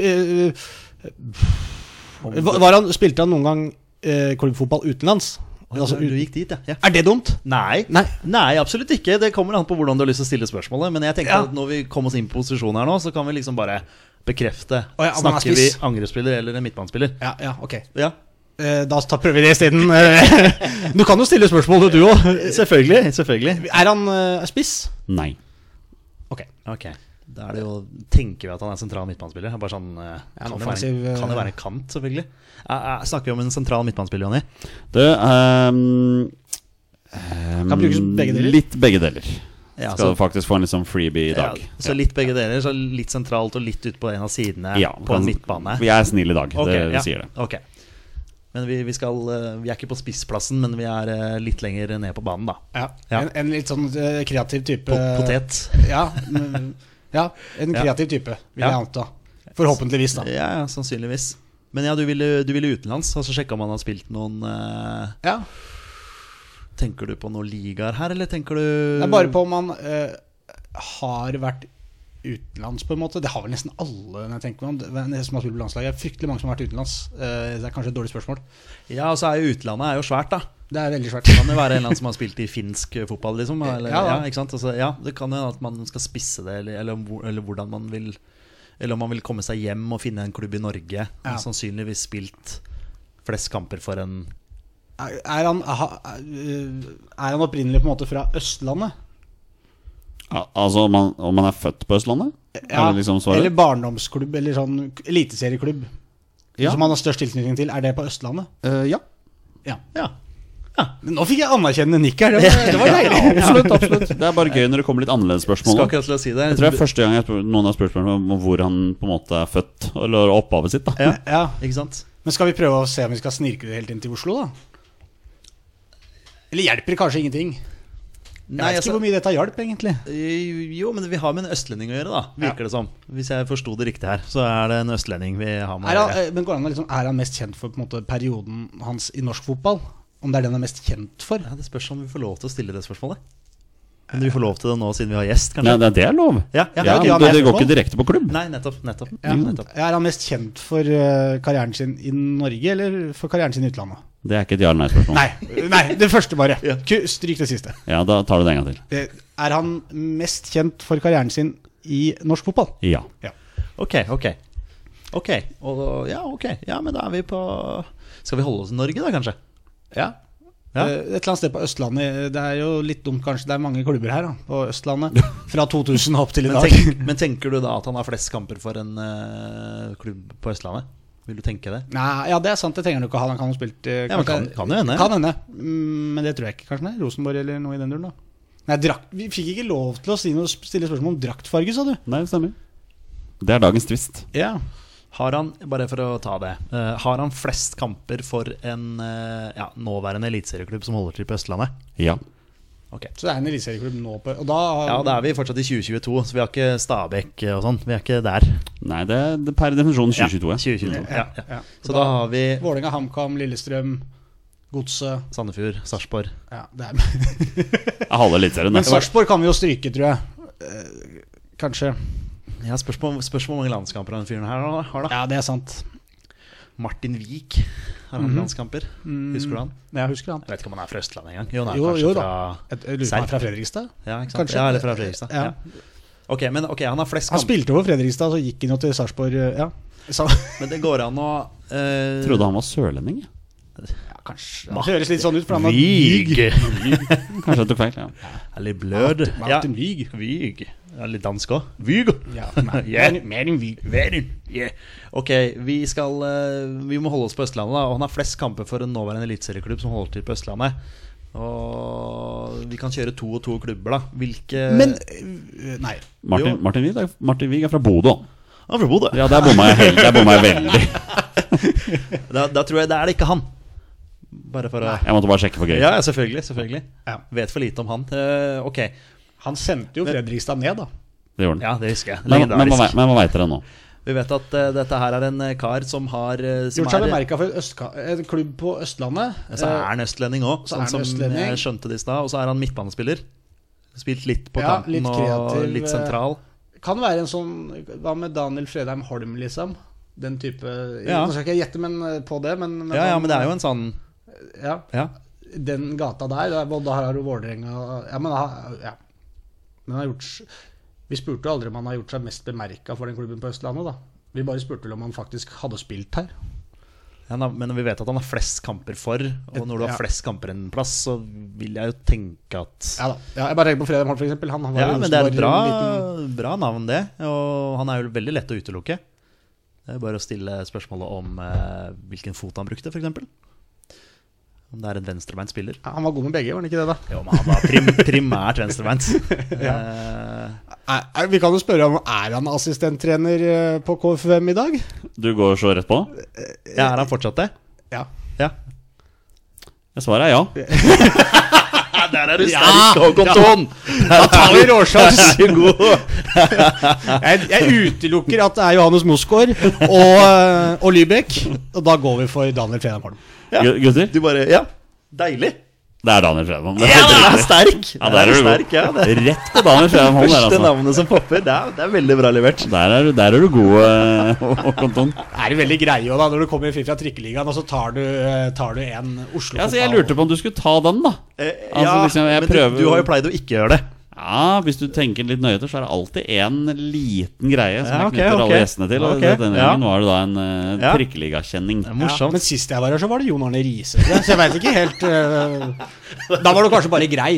var var han, spilte han noen gang eh, klubbfotball utenlands? Altså,
du gikk dit, ja. ja.
er det dumt?
Nei.
Nei.
Nei, absolutt ikke. Det kommer an på hvordan du har lyst til å stille spørsmålet. Men jeg tenker
Ja.
at når vi kommer oss inn på posisjon her nå, så kan vi liksom bare bekrefte.
Oh, ja, er
Snakker vi angrepsspiller eller en midtbanespiller?
Ja, ja, ok.
Ja,
Eh, da prøver vi det isteden. <laughs> Du kan jo stille spørsmål, du òg.
selvfølgelig. selvfølgelig
Er han uh, spiss?
Nei.
Ok.
Ok, Da er det jo Tenker vi at han er sentral midtbanespiller? Bare sånn eh,
Ja,
kan, det være, kan det
eh,
være en kant, selvfølgelig? Eh, eh, snakker vi om en sentral midtbanespiller, Jonny?
Det um, um,
Kan brukes begge deler.
Litt begge deler.
Ja,
Skal
så-
faktisk få en litt sånn freebie i dag.
Ja, så litt begge deler. Så litt sentralt og litt ut på en av sidene
Ja,
på en midtbane.
Vi er snille i dag.
okay,
det,
ja,
sier det.
Okay. Men vi, vi, skal, eh, vi er ikke på spissplassen, men vi er eh, litt lenger ned på banen, da.
Ja.
Ja.
En, en litt sånn eh, kreativ type
Po- Potet.
Ja, men- ja en
Ja.
kreativ type, vil
Ja.
jeg anta. Forhåpentligvis, da.
Ja, ja, sannsynligvis. Men ja, du ville, du ville utenlands, og så sjekka om han har spilt noen eh,
Ja.
Tenker du på noen ligaer her, eller tenker du
Det er bare på om han eh, har vært utenlands, på en måte. Det har vel nesten alle når jeg tenker meg om. Det som har spilt på landslaget. Det er fryktelig mange som har vært utenlands. Eh, det er kanskje et dårlig spørsmål.
Ja, og så er jo utlandet er jo svært, da.
Det er veldig svært.
Det kan jo være en eller annen som har spilt i finsk fotball, liksom. Eller,
Ja,
ja, ikke sant? Altså, ja, det kan jo at man skal spisse det, eller, eller, eller hvordan man vil Eller om man vil komme seg hjem og finne en klubb i Norge.
Ja.
Sannsynligvis spilt flest kamper for en
Er, han, er han opprinnelig på en måte fra Østlandet?
Al- Altså om man, om man er født på Østlandet?
Ja,
liksom
eller barndomsklubb, eller sånn eliteserieklubb.
Ja.
Som man har størst tilknytning til. Er det på Østlandet?
Uh, ja.
Ja.
Ja.
Men nå fikk jeg anerkjennende nikk her. Det var, <laughs> det var deilig.
Absolutt. absolutt Det er bare gøy når det kommer litt annerledes spørsmål.
Skal si det.
Jeg tror det er første gang jeg spør, noen har spurt meg om hvor han på en måte er født, eller opphavet sitt. da
Ja,
Ja. <laughs>
ikke sant?
Men skal vi prøve å se om vi skal snirke det helt inn til Oslo, da? Eller hjelper kanskje ingenting? Jeg vet
altså-
ikke hvor mye dette hjalp, egentlig.
Eh, Jo, men vi har med en østlending å gjøre, da, virker det som. Hvis jeg forsto det riktig her, så er det en østlending vi har med å gjøre.
eh, men går han, an liksom, er han mest kjent for på en måte, perioden hans i norsk fotball? Om det er den han er mest kjent for?
Ja, det spørs om vi får lov til å stille det spørsmålet. Men vi får lov til det nå siden vi har gjest,
Ja,
kanskje?
det, det er lov.
Ja, ja,
Ja,
okay,
det,
ja,
det,
nei,
går ikke direkte på klubb.
Nei, nettopp. nettopp,
Ja.
nettopp.
Er han mest kjent for eh, karrieren sin i Norge, eller for karrieren sin i utlandet?
Det er ikke et ja-eller-nei-spørsmål.
Nei, nei, det første bare. Ku- Stryk det siste.
Ja, Da tar du det en gang til.
Eh, Er han mest kjent for karrieren sin i norsk fotball?
Ja.
Ok, ok. Ok, og, ja, ok. Ja, men da er vi på Skal vi holde oss i Norge, da, kanskje?
Ja.
Ja.
Eh, Et eller annet sted på Østlandet. Det er jo litt dumt, kanskje. Det er mange klubber her da, på Østlandet. Fra 2000 opp til i
Men,
dag.
tenk, men tenker du da at han har flest kamper for en eh, klubb på Østlandet? Vil du tenke det?
Nei, ja, det er sant. Det trenger han ikke ikke ha. Han kan jo spilt eh,
Ja, men
kanskje-
kan- kan jo hende.
Kan hende. Mm, Men det tror jeg ikke. Kanskje er Rosenborg eller noe i den duren. da Nei, drakt, Vi fikk ikke lov til å si noe, stille spørsmål om draktfarge, sa du.
Nei, det stemmer. Det er dagens twist.
Ja
Har han, bare for å ta det eh, Har han flest kamper for en eh, ja, nåværende eliteserieklubb som holder til på Østlandet?
Ja.
Ok
Så det er en eliteserieklubb nå på Og da
Ja, da er vi fortsatt i 2022, så vi har ikke Stabæk og sånn. Vi er ikke der.
Nei, det er er per definisjon 2022.
Ja, 2022. Ja, ja.
ja.
Så da har vi
Vålerenga, HamKam, Lillestrøm, Godset
Sandefjord, Sarpsborg.
ja, det er. <laughs>
Er halve eliteserien.
Men. Sarpsborg kan vi jo stryke, tror jeg. Eh, Kanskje.
Ja, spørs på spørs hvor mange landskamper den fyren her har, da.
Ja, det er sant.
Martin Wiik har han landskamper. Husker du han?
Jeg husker han.
Jeg vet ikke om han er fra Østlandet engang. Jo, han er
Jo,
kanskje
jo da.
fra
Jeg, jeg lurer på om han er fra Fredrikstad.
Ja, ikke sant?
Kanskje.
Ja, eller fra Fredrikstad.
Ja.
Ja. Ok, men ok, han har flest kamper.
Han spilte over Fredrikstad, så gikk han jo til Sarpsborg. eh, Ja. <laughs>
Men det går an å uh...
Trodde han var sørlending.
ja, kanskje Det høres litt sånn ut, for han har
Vig.
Kanskje jeg tok feil. Ja.
Eller Blød.
Martin Vig
Vyg. Ja, litt dansk òg. Vygo!
Ja, <laughs> mer, mer enn Vyg.
Yeah. Ok, vi skal eh, Vi må holde oss på Østlandet, da. Og han har flest kamper for en nåværende eliteserieklubb som holder til på Østlandet. Og vi kan kjøre to og to klubber, da. Hvilke
Men øh, Nei.
Martin. Martin, Wiig er, Martin Wiig er fra Bodø.
Han er fra Bodø.
Ja, der bomma jeg, jeg veldig. <laughs>
Da, da tror jeg det er det ikke han. Bare for å
Jeg måtte bare sjekke for gøy.
Ja, ja, selvfølgelig. selvfølgelig
Ja.
Vet for lite om han. Uh, ok.
Han sendte jo Fredrikstad ned, da.
Det gjorde han.
Ja, det husker jeg.
Men, men, men,
Legendarisk.
men hva veit dere nå?
Vi vet at uh, dette her er en eh, kar som har uh, som
Gjort seg
er-
bemerka for en, østka- en klubb på Østlandet.
Så er han østlending òg, sånn som
østlending.
jeg skjønte det i stad. Og så er han midtbanespiller. Spilt litt på
Ja,
kanten
litt
og litt sentral.
Kan være en sånn Hva med Daniel Fredheim Holm, liksom? Den type
Ja.
Nå skal ikke jeg gjette men, på det, men,
Ja, ja, men det er jo en sånn
ja,
Ja.
Den gata der, der og da har du Vålerenga Ja, men ja. Men har gjort Vi spurte jo aldri om han har gjort seg mest bemerka for den klubben på Østlandet, da. Vi bare spurte vel om han faktisk hadde spilt her.
Ja, men vi vet at han har flest kamper for, og når du har flest kamper en plass, så vil jeg jo tenke at
Ja da. Ja, jeg bare tenker på Fredrik Holm, for eksempel. Han var
Ja,
jo
men det er et bra,
en liten-
bra navn, det. Og han er jo veldig lett å utelukke. Det er bare å stille spørsmålet om eh, hvilken fot han brukte, f.eks. Om det er en venstrebeint spiller.
Ja, Han var god med begge, var han ikke det, da?
Jo, men han var prim, <laughs> primært venstrebeint. <laughs> Eh,
Er, er, vi kan jo spørre om Er han assistenttrener eh, på KFUM i dag?
Du går så rett på?
ja, er han fortsatt det?
Ja.
Ja.
Svaret er ja. <laughs>
Der er du
Ja,
sterk, Håkon
ja.
Thon!
Da tar vi råsjans!
Vær så god.
Jeg, jeg utelukker at det er Johannes Mosgaard og, eh, og Lybekk. Og da går vi for Daniel Fredheim Holm.
Ja.
Gutter,
Du bare Ja, deilig.
det er Daniel Fredman Det er
Ja, det er sterk!
Ja, der er du
sterk, ja, det.
Rett på Daniel Fredman
Første
altså.
navnet som popper. Det er, det er veldig bra levert.
Der er, du- der er du god, eh, Håkon Thon.
Er det veldig greie òg, da når du kommer fra Trikkeligaen og så tar du, eh, tar du en Oslo
Ja, jeg lurte på om du skulle ta den, da.
Eh,
Altså,
ja,
liksom, jeg
men du, du har jo pleid å ikke gjøre det.
Ja, Hvis du tenker litt nøye etter, så er det alltid en liten greie som
Ja,
jeg knytter
okay.
alle gjestene til. Og
Ok,
denne
ja.
var det da en uh,
Ja. er
Ja, men sist jeg var her, så var det Jon Arne Riise. Så jeg veit ikke helt uh, Da var du kanskje bare grei.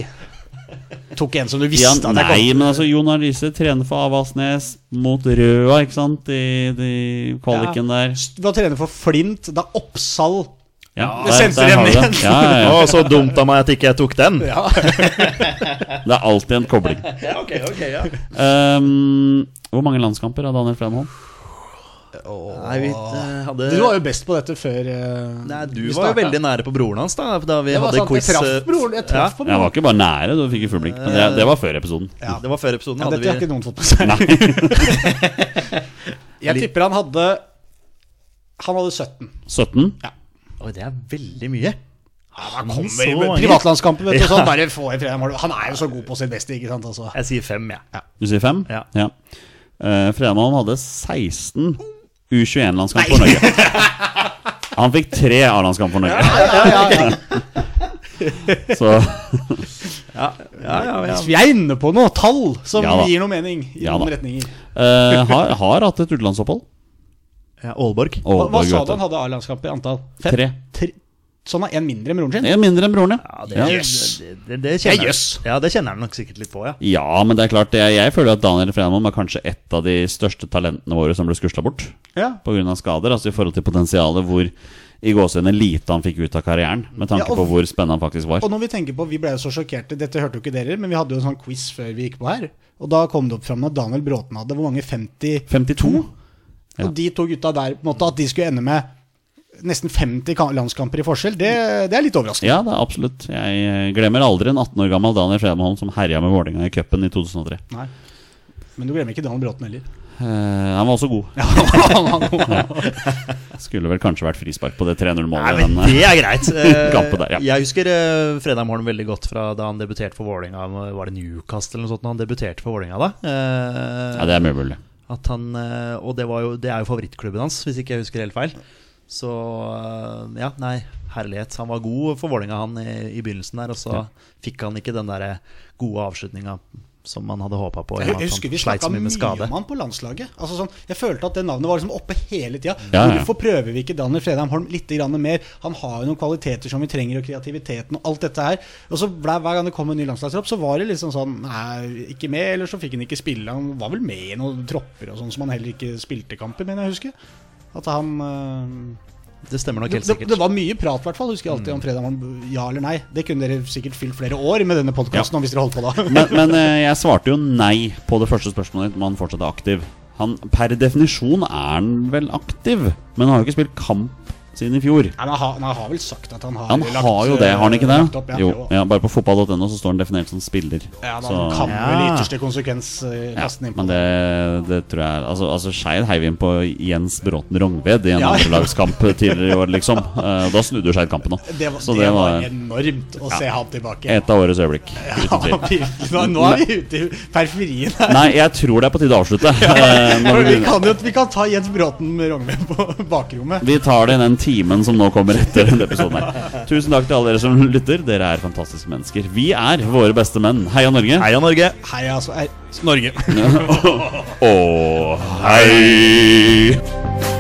Tok en som du visste
Ja,
at jeg
nei,
kom
men altså Jon Arne Riise trener for Avaldsnes mot Røa, ikke sant? I, i kvaliken der.
Du var trener for Flint da Oppsal
Ja,
det sendte dem igjen.
Ja, ja, ja.
Å, så dumt av meg at ikke jeg tok den.
Ja. <laughs>
Det er alltid en kobling. <laughs>
Ja, ok, ok, ja.
Um, hvor mange landskamper har Daniel Fredheim
Nei, vi eh, hadde
Du var jo best på dette før uh,
Nei, du var jo veldig nære på broren hans da Da vi hadde
sant,
quiz
jeg traff
eh,
broren. Jeg traff på
Jeg var ikke bare nære, du fikk jo full blikk. Men det, det var før episoden.
Ja, det var før episoden.
Ja,
hadde
dette har ikke noen fått med seg. Jeg tipper han hadde Han hadde 17.
17.
Oi, det er veldig mye. Han
Kommer
så
i
mange.
vet du.
Ja.
Sånn, bare få i Fredheim Han er jo så god på sitt beste, ikke sant? Altså.
Jeg sier fem, jeg. Ja.
Du sier fem?
Ja.
ja. Uh, Fredmann hadde 16 U21-landskamp for Norge. Han fikk tre A-landskamp for Norge. <laughs> Så
Ja, ja, ja, ja.
Vi er inne på noe tall som
Ja
gir noe mening i
Ja
noen retninger.
Uh, har, har hatt et utenlandsopphold.
Ja Aalborg.
Hva, hva sa du han hadde A-landskamp i antall?
Tre.
Tre. Så han har én mindre enn broren sin?
En mindre enn broren,
Ja,
ja.
det,
ja.
det, det, det, det kjenner
er.
Ja, det kjenner han nok sikkert litt på, ja.
Ja, men det er klart Jeg, jeg føler at Daniel Frenholm er kanskje et av de største talentene våre som ble skusla bort
Ja.
pga. skader. Altså i forhold til potensialet hvor i gåsehudene lite han fikk ut av karrieren, med tanke
Ja, og-
på hvor spennende han faktisk var.
Og når vi tenker på, Vi ble jo så sjokkerte, dette hørte jo ikke dere, men vi hadde jo en sånn quiz før vi gikk på her. Og da kom det opp fram at Daniel Bråten hadde hvor mange? 50?
52? Ja.
Og de to gutta der, på en måte, at de skulle ende med nesten 50 landskamper i forskjell, det, det er litt overraskende.
Ja, det er absolutt. Jeg eh, glemmer aldri en 18 år gammel Daniel Fredholm som herja med Vålerenga i cupen i 2003.
Nei. Men du glemmer ikke Daniel Bråten heller.
Uh, han var også god.
Ja, <laughs> han var god.
Skulle vel kanskje vært frispark på det 3-0-målet.
Nei, men
men, eh,
det er greit. <laughs>
Der, ja.
Jeg husker uh, fredag morgen veldig godt fra da han debuterte for Vålerenga. Var det Newcastle eller noe sånt? Han debuterte for Vålerenga da. Uh,
ja, det er mulig.
At han, eh, og det, var jo, det er jo favorittklubben hans, hvis ikke jeg husker helt feil. Så eh, ja, nei, herlighet. Han var god for Vålerenga han i, i begynnelsen der, og så fikk han ikke den der gode avslutninga som man hadde håpa på. i
Jeg husker vi
sleit
snakka
så mye
mye
med
om han på landslaget. Altså sånn, jeg følte at det navnet var liksom oppe hele tida.
Ja, ja.
Hvorfor prøver vi ikke Daniel Fredheim Holm litt grann mer? Han har jo noen kvaliteter som vi trenger, og kreativiteten og alt dette her. Og så ble, Hver gang det kom en ny landslagstropp, så var det liksom sånn Nei, ikke med, eller så fikk han ikke spille. Han var vel med i noen tropper og sånn som han heller ikke spilte kamper, mener jeg å huske. At han øh,
Det stemmer nok helt
det,
sikkert.
det var mye prat, i hvert fall. Husker jeg alltid om fredag Holm. Ja eller nei. Det kunne dere sikkert fylt flere år med denne podkasten hvis dere holdt på da. <laughs>
Men, men eh, jeg svarte jo nei på det første spørsmålet ditt om han fortsatt er aktiv. Han, per definisjon er han vel aktiv, men han har jo ikke spilt kamp siden i fjor.
Han, har- han har vel sagt at han har
Han
lagt,
har jo det, har han ikke det?
Opp, ja,
Jo, ja, Bare på fotball.no så står han definert som spiller.
Ja, da
Så-
kan
Ja.
vel i ytterste konsekvens uh,
Ja,
innpå.
men det, det tror jeg Altså, altså Skeid heiv inn på Jens Bråten Rongved i en
Ja.
andrelagskamp tidligere i år, liksom. Uh, Da snudde jo Skeid kampen òg.
Det var,
Så
det
det
var
var
enormt å se han tilbake.
et av årets øyeblikk.
Ja, nå, er vi ute i periferien her.
Nei, jeg tror det er på tide å avslutte. Eh, vi,
vi, kan jo, vi kan ta Jens Bråten Rognved på bakrommet.
vi tar det i den timen som nå kommer etter denne episoden her. Tusen takk til alle dere som lytter. Dere er fantastiske mennesker. Vi er våre beste menn. Heia Norge.
Heia Norge!
Heia altså. Norge. <laughs>
Og hei!